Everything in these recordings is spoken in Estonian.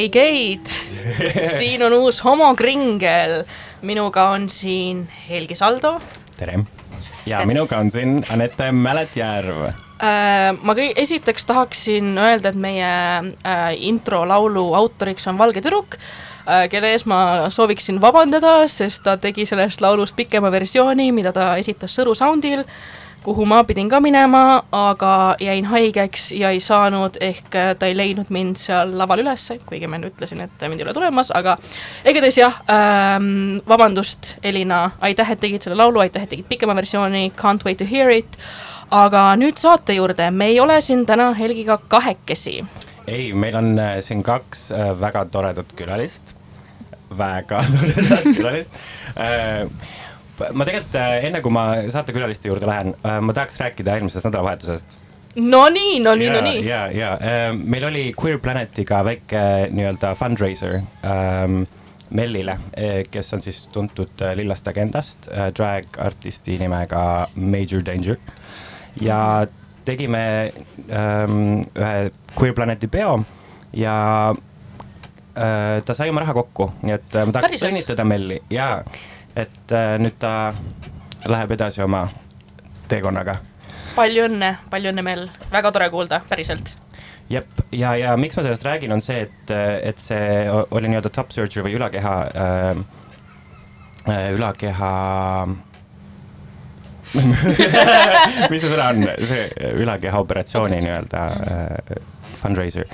hei, Keit, siin on uus homokringel. Minuga on siin Helgi Saldo tere. ja minuga on siin Anette Mäletjärv. äh,. ma kõi-, esiteks tahaksin öelda, et meie äh, intro laulu autoriks on Valge tüdruk äh,, kelle ees ma sooviksin vabandada, sest ta tegi sellest laulust pikema versiooni, mida ta esitas Sõru Soundil, kuhu ma pidin ka minema, aga jäin haigeks ja ei saanud, ehk äh, ta ei leidnud mind seal laval ülesse, kuigi ma enne ütlesin, et mind ei ole tulemas, aga igatahes jah ähm,, vabandust, Elina, aitäh, et tegid selle laulu, aitäh, et tegid pikema versiooni, can't wait to hear it, aga nüüd saate juurde, me ei ole siin täna Helgiga kahekesi. ei, meil on äh, siin kaks äh, väga toredat külalist. väga toredat külalist. Ma tegelikult äh, enne, kui ma saatekülaliste juurde lähen äh,, ma tahaks rääkida eelmisest nädalavahetusest. no nii, no nii, no nii. ja, ja äh, meil oli Queer Planetiga väike nii-öelda fundraiser ähm, Mellile, kes on siis tuntud äh, Lillast Agendast äh, drag artisti nimega Major Danger ja tegime ähm, ühe Queer Planeti peo ja äh, ta sai oma raha kokku, nii et äh, ma tahaks õnnitleda Melli ja et äh, nüüd ta läheb edasi oma teekonnaga palju õnne, palju õnne, Mel, väga tore kuulda, päriselt. jep, ja, ja miks ma sellest räägin, on see, et, et see oli nii-öelda top surgery või ülakeha äh,, äh, ülakeha mis see sõna on, see ülakeha operatsiooni nii-öelda äh, fundraiser.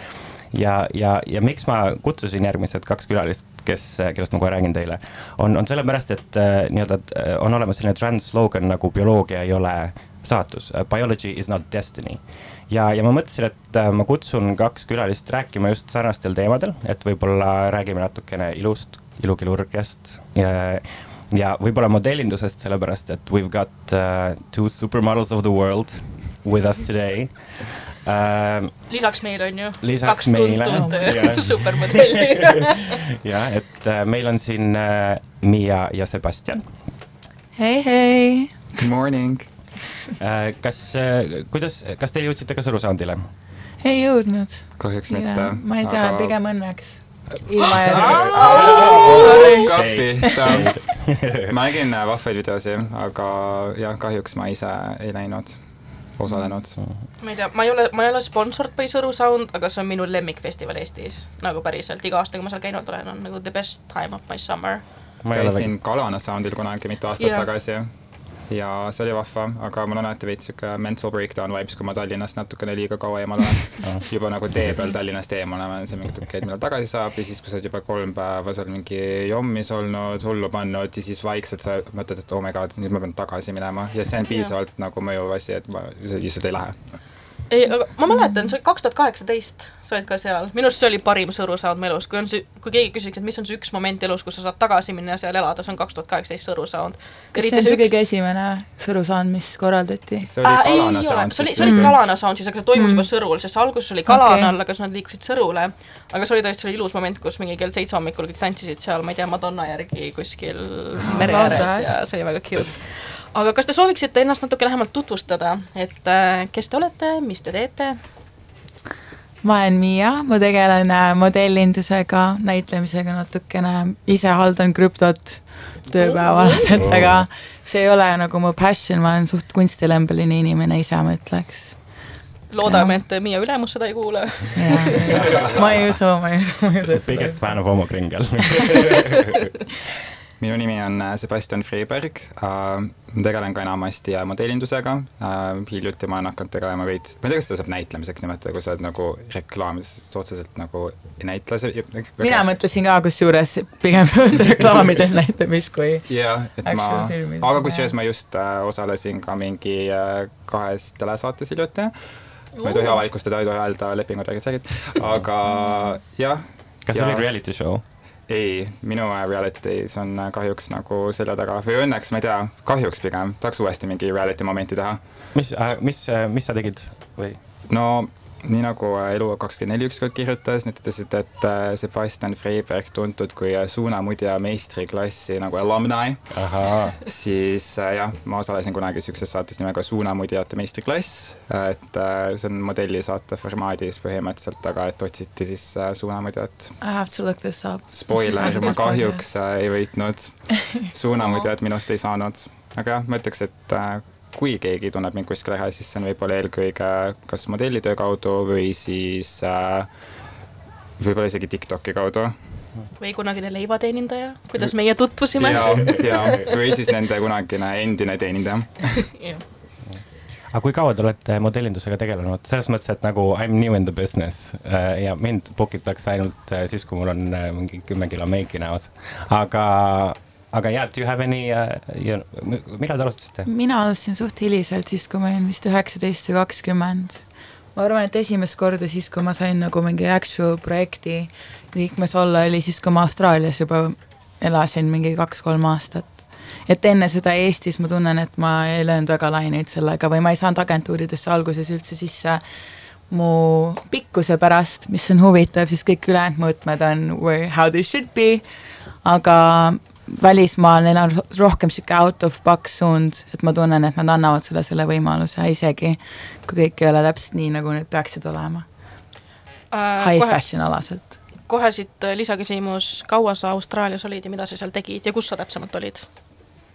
ja, ja, ja miks ma kutsusin järgmised kaks külalist, kes, kellest ma kohe räägin teile, on, on sellepärast, et äh, nii-öelda äh, on olemas selline trans slogan nagu bioloogia ei ole saatus, biology is not destiny ja, ja ma mõtlesin, et äh, ma kutsun kaks külalist rääkima just sarnastel teemadel, et võib-olla räägime natukene ilust, ilukirurgiast ja, ja võib-olla modellindusest, sellepärast et we've got uh, two supermodels of the world with us today uh,. lisaks meile on ju Lisaks kaks meile, tuntud supermodelli. jah, et uh, meil on siin uh, Miia ja Sebastian hei, hei. Good morning. uh,. kas uh,, kuidas, kas te jõudsite ka Sõru Soundile? ei jõudnud. kahjuks mitte. ma ei tea, pigem õnneks. ilma kapi, ma nägin äh, vahvaid videosi, aga jah, kahjuks ma ise ei läinud, osalenud. ma ei tea, ma ei ole, ma ei ole sponsored by Sõru Sound, aga see on minu lemmikfestival Eestis. nagu päriselt, iga aasta, kui ma seal käinud olen, on nagu the best time of my summer. käisin Kalana Soundil kunagi mitu aastat Jah. tagasi ja see oli vahva, aga mul on alati veits sihuke mental breakdown vibes, kui ma Tallinnast natukene liiga kaua eemal olen. juba nagu tee peal Tallinnast eemal olen, siis mingi okei, et millal tagasi saab ja siis, kui sa oled juba kolm päeva seal mingi jommis olnud, hullu pannud ja siis vaikselt sa mõtled, et oh my god, nüüd ma pean tagasi minema ja see on piisavalt nagu mõjuv asi, et ma lihtsalt ei lähe. ei, aga ma mäletan, see oli kaks tuhat kaheksateist, sa olid ka seal, minu arust see oli parim Sõru Sound mu elus, kui on see, kui keegi küsiks, et mis on see üks moment elus, kus sa saad tagasi minna ja seal elada, see on kaks tuhat kaheksateist Sõru Sound. kas see on see kõige esimene Sõru saand, mis korraldati? see oli Äh, ei Kalana Sound. see oli, see oli Kalana Sound siis, aga see toimus Mm. juba Sõrul, sest alguses oli Kalanal Okei. aga siis nad liikusid Sõrule. aga see oli tõesti, ilus moment, kus mingi kell seitse hommikul kõik tantsisid seal, ma ei tea, Madonna järgi kuskil mere ääres ja see oli väga cute. Aga kas te sooviksite ennast natuke lähemalt tutvustada, et äh, kes te olete, mis te teete? ma olen Miia, ma tegelen äh, modellindusega, näitlemisega natukene, ise haldan krüptot tööpäevaselt, aga see ei ole nagu mu passion, ma olen suht kunstilembeline inimene ise, ma ütleks. loodame, et Miia ülemus seda ei kuule. ma ei usu, ma ei usu, ma ei usu. Biggest fan of homokringel minu nimi on äh, Sebastian Freiberg äh,, ma tegelen ka enamasti äh, modellindusega äh,, hiljuti ma olen hakanud tegelema veits, ma ei tea, kas seda saab näitlemiseks nimetada, kui sa oled nagu reklaamis otseselt nagu ei näitle see. mina mõtlesin ka kusjuures pigem reklaamides näitamist kui jah, et ma aga kusjuures ma just äh, osalesin ka mingi äh, kahes telesaates hiljuti. ma ei tohi avalikustada, ei tohi öelda lepingud, räägid, räägid, aga jah. kas oli reality show? ei, minu äh, reality days on äh, kahjuks nagu selja taga või õnneks, ma ei tea, kahjuks pigem, tahaks uuesti mingi reality momenti teha. mis, mis, mis sa tegid või? no nii nagu äh, Elu24 ükskord kirjutas, nad ütlesid, et äh, Sebastian Freiberg, tuntud kui äh, suunamudja meistriklassi nagu alumni, siis äh, jah, ma osalesin kunagi niisuguses saates nimega Suunamudjate meistriklass, et see on modellisaate formaadis põhimõtteliselt, aga et otsiti siis suunamudjat. I have to look this up. Spoiler, ma kahjuks ei võitnud, suunamudjat minust ei saanud, aga jah, ma ütleks, et kui keegi tunneb mind kuskil ära, siis see on võib-olla eelkõige kas modellitöö kaudu või siis äh, võib-olla isegi TikToki kaudu. või kunagine leivateenindaja, kuidas meie tutvusime. ja, ja, või siis nende kunagine endine teenindaja. aga kui kaua te olete modellindusega tegelenud, selles mõttes, et nagu I m new in the business äh, ja mind book itakse ainult äh, siis, kui mul on äh, mingi kümme kilo meiki näos, aga, aga jaa, do you have any uh,, you, millal te alustasite? mina alustasin suht hiliselt, siis kui ma olin vist üheksateist või kakskümmend. ma arvan, et esimest korda siis, kui ma sain nagu mingi actual projekti liikmes olla, oli siis, kui ma Austraalias juba elasin mingi kaks-kolm aastat. et enne seda Eestis ma tunnen, et ma ei löönud väga laineid sellega või ma ei saanud agentuuridesse alguses üldse sisse mu pikkuse pärast, mis on huvitav, siis kõik ülejäänud mõõtmed on where, how they should be, aga välismaal neil on rohkem sihuke out of box suund, et ma tunnen, et nad annavad sulle selle võimaluse isegi, kui kõik ei ole täpselt nii, nagu need peaksid olema. High kohe, fashion alaselt. kohe siit äh, lisaküsimus, kaua sa Austraalias olid ja mida sa seal tegid ja kus sa täpsemalt olid?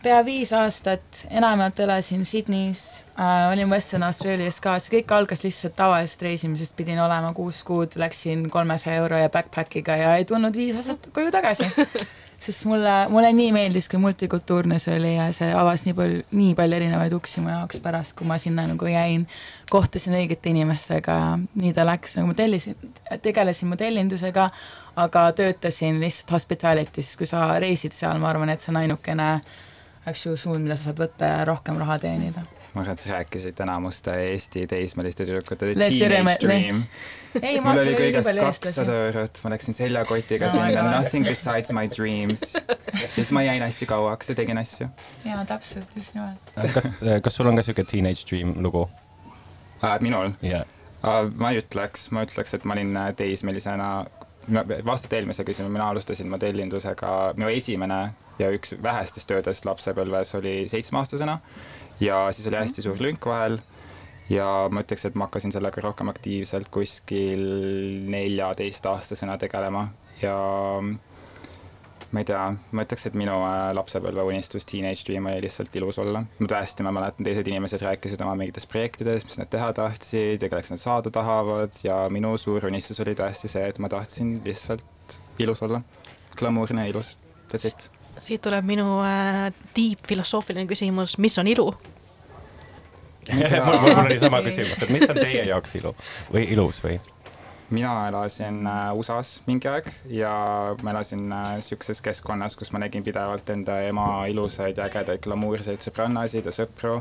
pea viis aastat, enamjaolt elasin Sydneys äh,, olin Western Austraalias ka, see kõik algas lihtsalt tavalisest reisimisest, pidin olema kuus kuud, läksin kolmesaja euro ja backpackiga ja ei tulnud viis aastat koju tagasi. sest mulle, mulle nii meeldis, kui multikultuurne see oli ja see avas nii palju, nii palju erinevaid uksi mu jaoks pärast, kui ma sinna nagu jäin. kohtusin õigete inimestega nii ta läks, nagu ma tellisin, tegelesin modellindusega, aga töötasin lihtsalt hospitality's, kui sa reisid seal, ma arvan, et see on ainukene eks ju suund, mida sa saad võtta ja rohkem raha teenida. Ma arvan, et sa rääkisid enamuste Eesti teismeliste tüdrukute teenage dream. ei, ma mul oli kõigest kakssada eurot, ma läksin seljakotiga my sinna, nothing besides my dreams. ja siis ma jäin hästi kauaks ja tegin asju jaa, täpselt, just nimelt. kas, kas sul on ka sihuke teenage dream lugu? äh,. minul jaa, uh,, ma ei ütleks, ma ütleks, et ma olin äh, teismelisena, vastata eelmisele küsimusele, mina alustasin modellindusega, minu esimene ja üks vähestest töödest lapsepõlves oli seitsmeaastasena ja siis oli hästi suur lünk vahel ja ma ütleks, et ma hakkasin sellega rohkem aktiivselt kuskil neljateistaastasena tegelema ja ma ei tea, ma ütleks, et minu äh, lapsepõlve unistus, teenage dream oli lihtsalt ilus olla. ma tõesti, ma mäletan, teised inimesed rääkisid oma mingitest projektidest, mis nad teha tahtsid ja kelleks nad saada tahavad ja minu suur unistus oli tõesti see, et ma tahtsin lihtsalt ilus olla. glamuurne ja ilus, that's it. Siit tuleb minu äh, deep filosoofiline küsimus, mis on ilu? mul, mul oli sama küsimus, et mis on teie jaoks ilu või ilus või? mina elasin äh, USA-s mingi aeg ja ma elasin niisuguses keskkonnas, kus ma nägin pidevalt enda ema ilusaid ja ägedaid glamuurseid sõbrannasid ja sõpru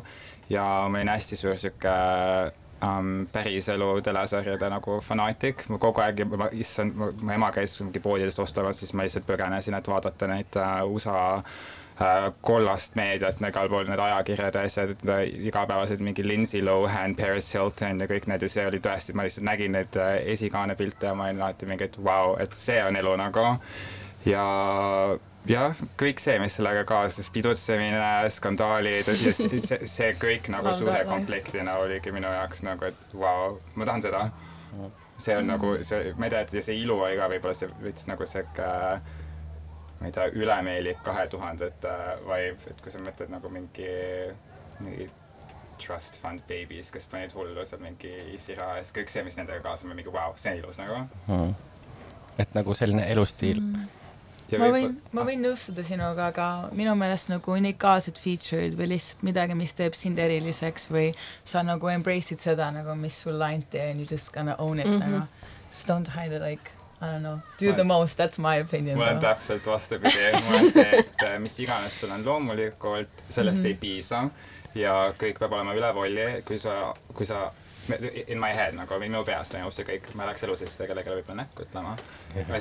ja ma olin hästi suur niisugune um, päriselu telesarjade nagu fanaatik, ma kogu aeg, issand, mu ema käis mingi poodidest ostlemas, siis ma lihtsalt põgenesin, et vaadata neid uh, USA uh, kollast meediat, igal pool need ajakirjad ja asjad, igapäevased mingi Lindsay Lohan, Paris Hilton ja kõik need ja see oli tõesti, ma lihtsalt nägin neid uh, esikaanepilte ja ma olin alati mingi, et vau wow,, et see on elu nagu. ja jah, kõik see, mis sellega kaasnes, pidutsemine, skandaalid ja see, see, see kõik nagu suure komplektina oligi minu jaoks nagu, et vau wow,, ma tahan seda. see on nagu see, ma ei tea, et ja see ilu oli ka võib-olla see veits nagu sihuke ma ei tea, ülemeelik kahe tuhandete vibe, et kui sa mõtled nagu mingi, mingi trust fund babies, kes panid hullu seal mingi issi raha eest, kõik see, mis nendega kaasneb, mingi vau, see on ilus nagu. et nagu selline elustiil Mm. Ma võin, ma võin nõustuda sinuga, aga minu meelest nagu unikaalsed feature'id või lihtsalt midagi, mis teeb sind eriliseks või sa nagu embrace'id seda nagu, mis sulle anti and you just gonna own it mm Mhm. -hmm. nagu. Just don't hide it like, I don't know, do the most, that's my opinion. mul on täpselt vastupidi, mul on see, et äh, mis iganes sul on loomulikult, sellest mm -hmm. ei piisa ja kõik peab olema üle volli, kui sa, kui sa in my head nagu või minu peas toimub see kõik, ma läheks elu sees kellelegi võib-olla näkku ütlema.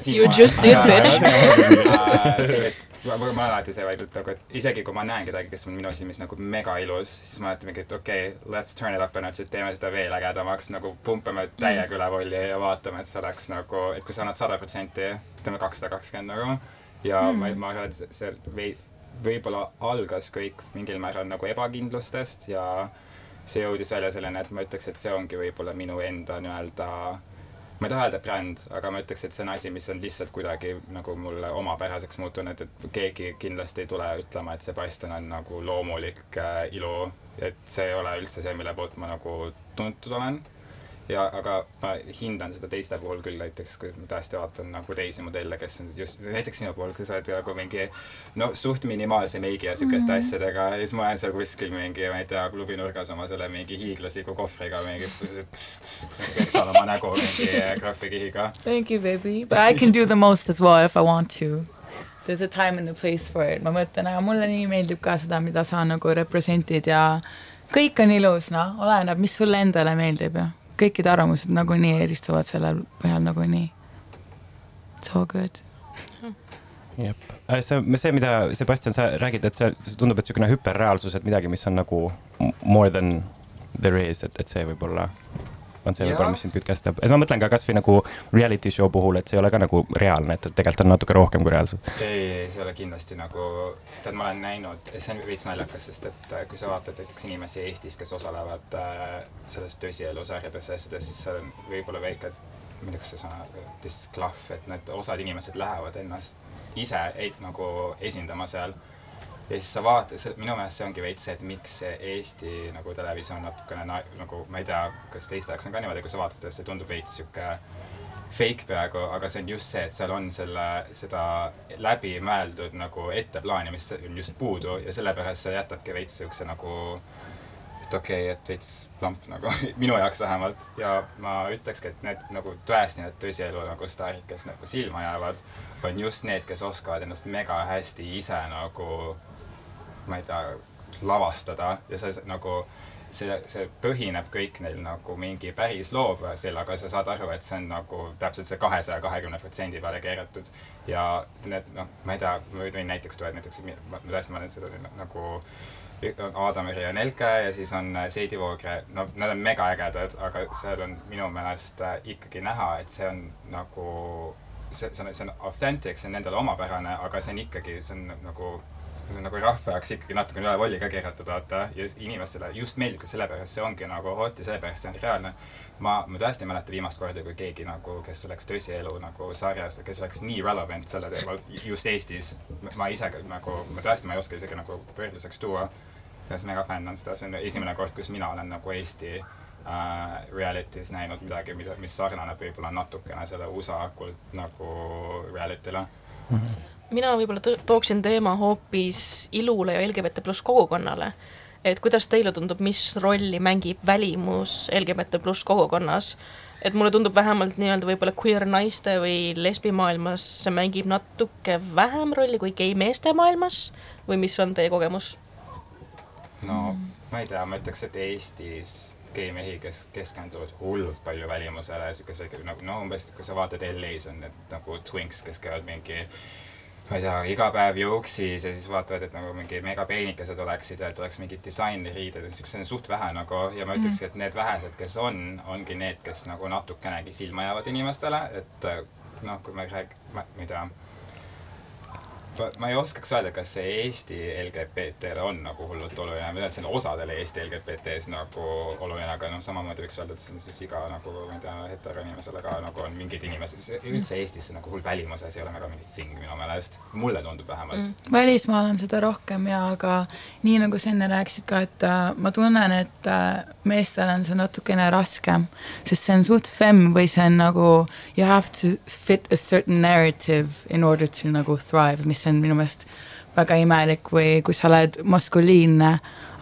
You just did, bitch. ma ma olen alati see vibe, et nagu, et isegi kui ma näen kedagi, kes on minu silmis nagu mega ilus, siis ma alati mingi, et okei okay,, let's turn it up a notch, et teeme seda veel ägedamaks, nagu pumpame täiega üle volli ja vaatame, et see oleks nagu, et kui sa annad sada protsenti, ütleme kakssada kakskümmend nagu. ja mm. ma, ma arvan, et see, see vei-, võib-olla algas kõik mingil määral nagu ebakindlustest ja see jõudis välja selleni, et ma ütleks, et see ongi võib-olla minu enda nii-öelda ma ei taha öelda bränd, aga ma ütleks, et see on asi, mis on lihtsalt kuidagi nagu mulle omapäraseks muutunud, et keegi kindlasti ei tule ütlema, et Sebastian on nagu loomulik äh, ilu, et see ei ole üldse see, mille poolt ma nagu tuntud olen. ja, aga ma hindan seda teiste puhul küll näiteks, kui ma tõesti vaatan nagu teisi modelle, kes on just näiteks sinu puhul, kui sa oled nagu mingi no suht minimaalse meigi ja siukeste mm -hmm. asjadega ja siis ma olen seal kuskil mingi, ma ei tea, klubinurgas oma selle mingi hiiglasliku kohvriga mingi, peksan oma nägu mingi graafikihiga. Thank you, baby. But I can do the most as well if I want to. There's a time and a place for it. ma mõtlen, aga mulle nii meeldib ka seda, mida sa nagu represent'id ja kõik on ilus, noh, oleneb, mis sulle endale meeldib ja kõikide arvamused nagunii eristuvad sellel põhjal nagunii. It's all good. jah, see, see, mida Sebastian, sa räägid, et see see tundub, et niisugune hüperreaalsus, et midagi, mis on nagu more than there is, et, et see võib-olla on see võib-olla, mis sind kütkestab, et ma mõtlen ka kasvõi nagu reality show puhul, et see ei ole ka nagu reaalne, et, et tegelikult on natuke rohkem kui reaalsus. ei, ei, see ei ole kindlasti nagu, tead, ma olen näinud, see on veits naljakas, sest et äh, kui sa vaatad näiteks inimesi Eestis, kes osalevad äh, selles tõsielusarjades ja asjades, siis seal on võib-olla väike, ma ei tea, kas see sõna, disklahv, et need osad inimesed lähevad ennast ise ei, nagu esindama seal ja siis sa vaatad, minu meelest see ongi veits see, et miks Eesti nagu televisioon natukene na, nagu ma ei tea, kas teiste jaoks on ka niimoodi, kui sa vaatad see tundub veits sihuke fake peaaegu, aga see on just see, et seal on selle, seda läbimõeldud nagu etteplaanimist on just puudu ja sellepärast see jätabki veits siukse nagu et okei okay,, et veits lamp nagu minu jaoks vähemalt. Ja ma ütlekski, et need nagu tõesti need tõsielu nagu staarid, kes nagu silma jäävad, on just need, kes oskavad ennast mega hästi ise nagu ma ei tea, lavastada ja see nagu see, see põhineb kõik neil nagu mingi päris loovusel, aga sa saad aru, et see on nagu täpselt see kahesaja kahekümne protsendi peale keeratud. ja need noh, ma ei tea, ma võin näiteks tuua, et näiteks ma tõesti, olen seda nagu on Aadameri ja Nelke ja siis on äh, Seidi Voogre, no nad on mega ägedad, aga seal on minu meelest äh, ikkagi näha, et see on nagu see, see on, see on authentic, see on nendele omapärane, aga see on ikkagi, see on nagu see on nagu rahva jaoks ikkagi natukene üle volli ka keeratud, vaata, ja inimestele just meeldib ka sellepärast, see ongi nagu hot ja sellepärast see on reaalne. ma, ma tõesti ei mäleta viimast korda, kui keegi nagu, kes oleks tõsielu nagu sarjas, kes oleks nii relevant selle teemal just Eestis. ma ise nagu, ma tõesti, ma ei oska isegi nagu võrdluseks tuua. ja siis mega fänn on seda, see on esimene kord, kus mina olen nagu Eesti äh, reality's näinud midagi, mida, mis sarnaneb võib-olla natukene selle USA kult nagu reality'le mina võib-olla tooksin teema hoopis ilule ja LGBT pluss kogukonnale. et kuidas teile tundub, mis rolli mängib välimus LGBT pluss kogukonnas? et mulle tundub vähemalt nii-öelda võib-olla queer naiste või lesbimaailmas see mängib natuke vähem rolli kui gei meeste maailmas või mis on teie kogemus? no ma ei tea, ma ütleks, et Eestis geimehi, kes keskenduvad hullult palju välimusele, siukese nagu no umbes, kui sa vaatad LA-s on need nagu twinks, kes käivad mingi ma ei tea, iga päev juuksis ja siis vaatavad, et nagu mingi megapeenikesed oleksid ja et oleks mingid disainriided, siukseid on suht vähe nagu ja ma ütlekski, et need vähesed, kes on, ongi need, kes nagu natukenegi silma jäävad inimestele, et noh, kui me rääg-, ma ma ei tea ma, ei oskaks öelda, kas see Eesti LGBT-le on nagu hullult oluline, ma tean, et see on osadele Eesti LGBT-s nagu oluline, aga noh, samamoodi võiks öelda, et see on siis iga nagu ma ei tea, heteroinimesele ka nagu on mingid inimesed, üldse Eestis see nagu hull välimuse asi ei ole väga mingi thing minu meelest, mulle tundub vähemalt mm.. välismaal on seda rohkem ja aga nii nagu sa enne rääkisid ka, et äh, ma tunnen, et äh, meestel on see natukene raskem, sest see on suht fem või see on nagu you have to fit a certain narrative in order to nagu thrive, mis on minu meelest väga imelik või kui sa oled maskuliinne,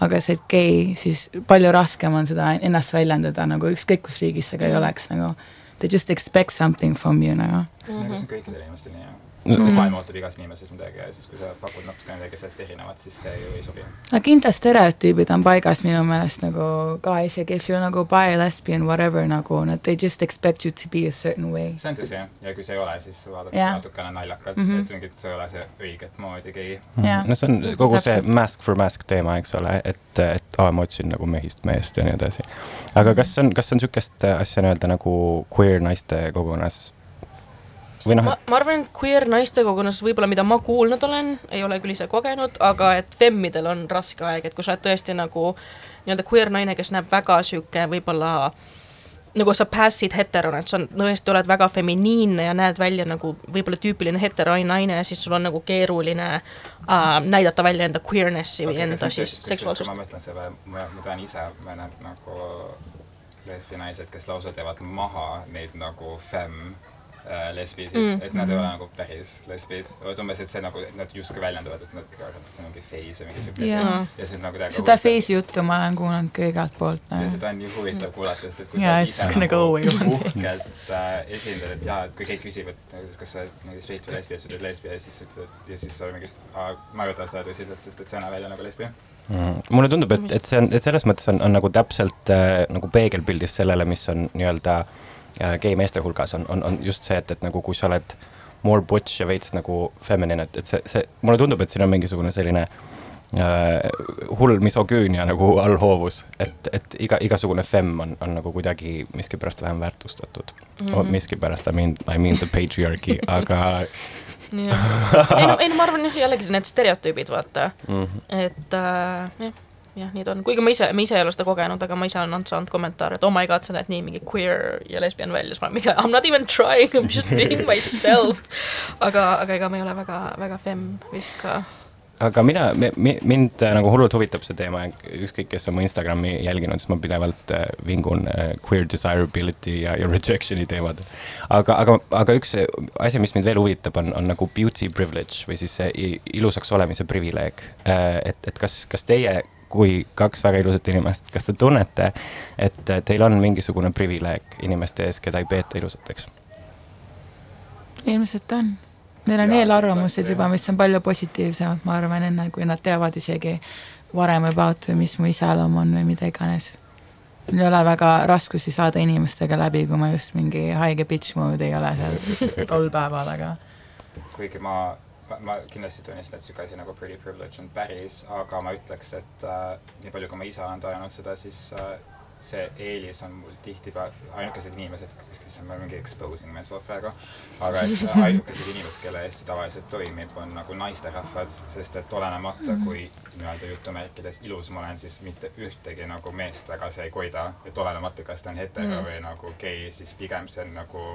aga sa oled gei, siis palju raskem on seda ennast väljendada nagu ükskõik kus riigis sa ka ei oleks nagu they just expect something from you nagu tea, kas see on kõikidel inimestel nii, Mhm. jah. maailm ootab igast inimesest midagi ja siis, kui sa pakud natuke midagi sellest erinevat, siis see ju ei sobi. aga kindlasti stereotüübid on paigas minu meelest nagu ka isegi if you are nagu bi, lesbian, whatever nagu nad they just expect you to be a certain way. see on tõsi jah, ja kui sa ei ole, siis vaadatakse Jah. natukene naljakalt Mhm. mm, -hmm. et mingit, sa ei ole see õiget moodi gei. Jaa. no see on kogu see Täpselt. mask for mask teema, eks ole, et, et aa, ma otsin nagu mehist meest ja nii edasi. aga kas on, kas on niisugust asja nii-öelda nagu queer naiste kogukonnas või noh ma, arvan, et queer naiste kogukonnas võib-olla, mida ma kuulnud olen, ei ole küll ise kogenud, aga et femmidel on raske aeg, et kui sa oled tõesti nagu nii-öelda queer naine, kes näeb väga sihuke võib-olla nagu sa pass'id heterona, et sa on- tõesti oled väga feminiinne ja näed välja nagu võib-olla tüüpiline heteronaine ja siis sul on nagu keeruline äh, näidata välja enda queerness'i või enda siis seksuaalsust ma. mõtlen selle peale, ma, ma tean ise, ma näen nagu lesbinaised, kes lausa teevad maha neid nagu femme äh, lesbisid Mm. mm., et nad ei ole nagu päris lesbid, vaid umbes, et see nagu, et nad justkui väljendavad, et nad, et see on mingi phase või mingi siuke Jaa. asi. ja see on nagu täiega seda face'i juttu ma olen kuulnud ka igalt poolt ja nagu.. seda on nii huvitav kuulata, sest et kui Jaa, sa ise nagu day. uhkelt äh, esindad, et jaa, et kui keegi küsib, et nagu, kas sa oled nagu straight või lesbia, siis ütled lesbia ja siis ütled ja siis sa mingi, ma ei võta seda tõsiselt, sest et sa ei näe välja nagu lesbia. Mm. mulle tundub, et, et see on, et selles mõttes on, on nagu täpselt äh, nagu peegelpildis sellele, mis on nii-öelda äh, gei meeste hulgas on, on, on just see, et, et nagu kui sa oled more butch ja veits nagu feminine, et, et see, see, mulle tundub, et siin on mingisugune selline äh, hull misogüünia nagu allhoovus, et, et iga, igasugune femme on, on nagu kuidagi miskipärast vähem väärtustatud mm. -hmm. miskipärast, I mean, I mean the patriarchy, aga ei no, ei no ma arvan jah, jällegi need stereotüübid, vaata, mm -hmm. et äh, jah, jah, nii ta on, kuigi ma ise, ma ise ei ole seda kogenud, aga ma ise olen saanud kommentaare, et oh my god, sa näed nii mingi queer ja lesbian välja, siis ma mingi I m not even trying, I m just being myself. aga, aga ega ma ei ole väga, väga femme vist ka. aga mina, mind äh, nagu hullult huvitab see teema ja ükskõik, kes on mu Instagrami jälginud, siis ma pidevalt äh, vingun äh, queer desirability ja, ja rejection'i teemadel. aga, aga, aga üks asi, mis mind veel huvitab, on, on nagu beauty privilege või siis see ilusaks olemise privileeg. et, et kas, kas teie kui kaks väga ilusat inimest, kas te tunnete, et teil on mingisugune privileeg inimeste ees, keda ei peeta ilusateks? ilmselt on. Neil on eelarvamused juba, mis on palju positiivsemad, ma arvan, enne kui nad teavad isegi varem about või mis mu iseloom on või mida iganes. mul ei ole väga raskusi saada inimestega läbi, kui ma just mingi haige bitch mode ei ole seal tol päeval, aga kuigi ma, ma, kindlasti tunnistan, et sihuke asi nagu pretty privilege on päris, aga ma ütleks, et äh, nii palju, kui ma ise olen tajunud seda, siis äh, see eelis on mul tihtipeale ainukesed inimesed, kes on mingi exposing myself praegu, aga et äh, ainukesed inimesed, kelle eest see tavaliselt toimib, on nagu naisterahvad, sest et olenemata, kui nii-öelda jutumärkides ilus ma olen, siis mitte ühtegi nagu meest väga see ei koida, et olenemata, kas ta on hetero mm. või nagu gei, siis pigem see on nagu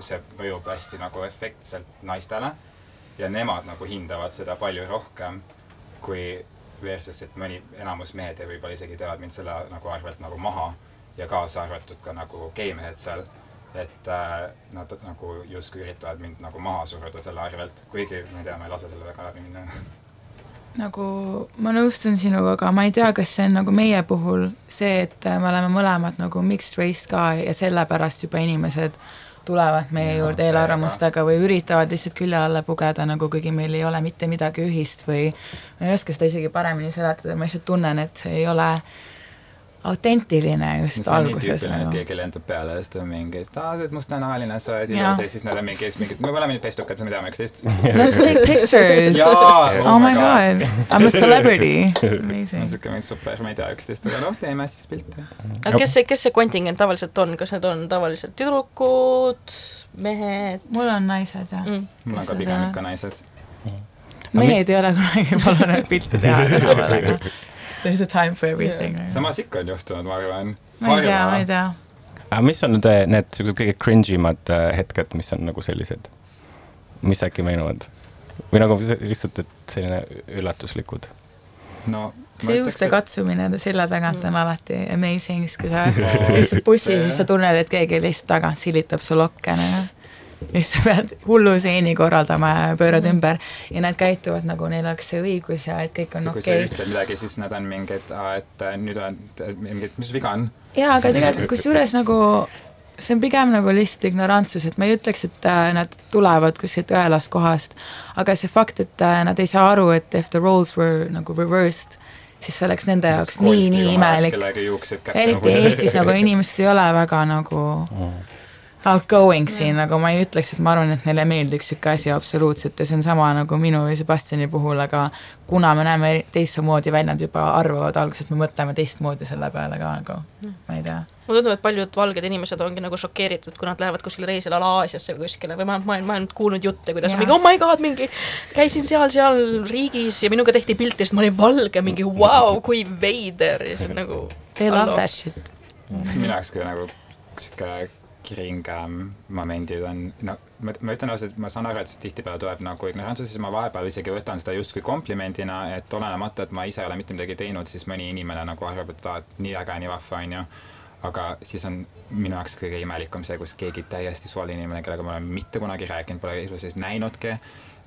see mõjub hästi nagu efektselt naistele ja nemad nagu hindavad seda palju rohkem kui versus, et mõni, enamus mehed ja võib-olla isegi teevad mind selle nagu arvelt nagu maha ja kaasa arvatud ka nagu geimehed seal, et äh, nad nagu justkui üritavad mind nagu maha suruda selle arvelt, kuigi ma ei tea, ma ei lase selle väga läbi minna. nagu ma nõustun sinuga, aga ma ei tea, kas see on nagu meie puhul see, et me oleme mõlemad nagu mixed race ka ja sellepärast juba inimesed tulevad meie Jaa, juurde eelarvamustega või üritavad lihtsalt külje alla pugeda nagu kuigi meil ei ole mitte midagi ühist või ma ei oska seda isegi paremini seletada, ma lihtsalt tunnen, et see ei ole autentiline just see on nii alguses tüüpiline, et nagu. keegi lendab peale ja siis ta on mingi, et aa, sa oled mustanahaline, sa oled ilus ja siis nad on mingi, mingi, me oleme nüüd pestukad, me teame üksteist. Let's take pictures Jaa, oh my god, I m a celebrity, amazing. siuke mingi super, ma ei tea üksteist, aga noh, teeme siis pilte. aga kes see, kes see kontingent tavaliselt on, kas need on tavaliselt tüdrukud, mehed mul on naised ja mm.? mul on ka pigem ikka naised. mehed ei ole kunagi palunud pilte teha tänaval, aga there is a time for everything yeah.. samas ikka on juhtunud, ma arvan. ma ei tea, ma ei tea. aga mis on need, need siuksed kõige cringe imad äh, hetked, mis on nagu sellised, mis äkki meenuvad? või nagu lihtsalt, et selline üllatuslikud? no see juuste. katsumine selja tagant on alati amazing, siis kui sa Oo, istud bussi, jah. siis sa tunned, et keegi lihtsalt tagant silitab su lokke nagu. Ja siis sa pead hullu seeni korraldama ja pöörad mm. ümber ja nad käituvad nagu neil oleks see õigus ja et kõik on kui sa okei okay.. ütled midagi, siis nad on mingid, et äh, nüüd on mingid, mis viga on. jaa, aga tegelikult kusjuures nagu see on pigem nagu lihtsalt ignorantsus, et ma ei ütleks, et äh, nad tulevad kuskilt õelast kohast, aga see fakt, et äh, nad ei saa aru, et if the roles were nagu reversed, siis see oleks nende jaoks nii, nii imelik. eriti Eestis nagu inimesed ei ole väga nagu outgoing siin, nagu ma ei ütleks, et ma arvan, et neile meeldiks niisugune asi absoluutselt ja see on sama nagu minu ja Sebastiani puhul, aga kuna me näeme teistmoodi välja, nad juba arvavad alguses, et me mõtleme teistmoodi selle peale ka nagu, ma ei tea mulle tundub, et paljud valged inimesed ongi nagu šokeeritud, kui nad lähevad kuskile reisile a la Aasiasse või kuskile või ma, ma olen, ma olen kuulnud jutte, kuidas yeah. mingi oh my god, mingi käisin seal, seal riigis ja minuga tehti pilt ja siis ma olin valge, mingi vau wow,, kui veider ja siis nagu. They love that shit. minu jaoks küll nagu sihuke kiringam momendid on, no ma, ma ütlen ausalt, ma saan aru, et see tihtipeale tuleb nagu ignorantsus, siis ma vahepeal isegi võtan seda justkui komplimendina, et olenemata, et ma ise ei ole mitte midagi teinud, siis mõni inimene nagu arvab, et aa, et nii äge, nii vahva, on ju aga siis on minu jaoks kõige imelikum see, kus keegi täiesti suvaline inimene, kellega ma olen mitte kunagi rääkinud, pole elu sees näinudki,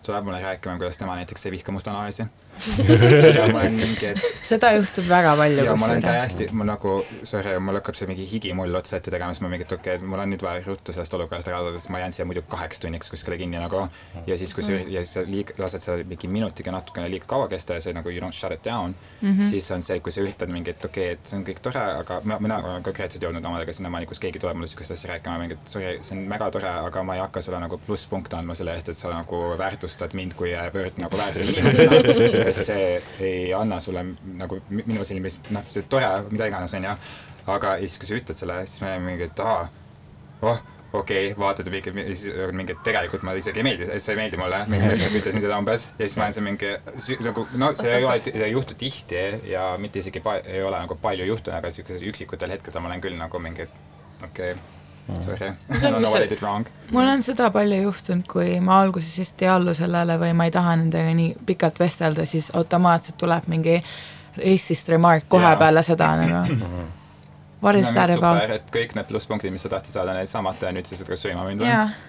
tuleb mulle rääkima, kuidas tema näiteks ei vihka mustanahalisi ja ma olen mingi, et seda juhtub väga palju. ja ma olen täiesti, mul nagu, sorry, mul hakkab see mingi higimull otsa ette tegema, siis ma mingi, et okei okay,, mul on nüüd vaja ruttu sellest olukorrast ära saada, sest ma jään siia muidu kaheks tunniks kuskile kinni nagu. ja siis, kui sa mm. ja siis sa liig-, lased seda mingi minutiga natukene liiga kaua kesta ja see nagu you don't shut it down mm, -hmm. siis on see, kui sa üritad mingi, et okei okay,, et see on kõik tore, aga mina, mina olen konkreetselt jõudnud omadega sinnamaani, kus keegi tuleb mulle sihukest asja rääkima, mingi, et sorry, see on väga tore, aga ma ei hakka sulle nagu plusspunkte andma selle eest, et sa nagu väärtustad mind kui võõrt nagu väärse inimesena, et see ei anna sulle nagu minu silmis, noh, see tore, mida iganes, on ju, aga siis, kui sa ütled selle, siis me oleme mingi, et aa, oh, okei okay,, ja mingi, siis mingi, et tegelikult ma isegi ei meeldi, see ei meeldi mulle, ütlesin seda umbes. Ja siis ma olen seal mingi nagu no see ei ole, ei juhtu tihti ja mitte isegi ei ole nagu palju juhtunud, aga siukestel üksikutel hetkedel ma olen küll nagu mingi, okei okay, Sorry, I don't know what I did wrong. mul on seda palju juhtunud, kui ma alguses vist ei allu sellele või ma ei taha nendega nii pikalt vestelda, siis automaatselt tuleb mingi racist remark kohe yeah. peale seda nagu. What is no, that about? et kõik need plusspunktid, mis sa tahtsid saada, need ja nüüd sa saad ka sööma minna yeah..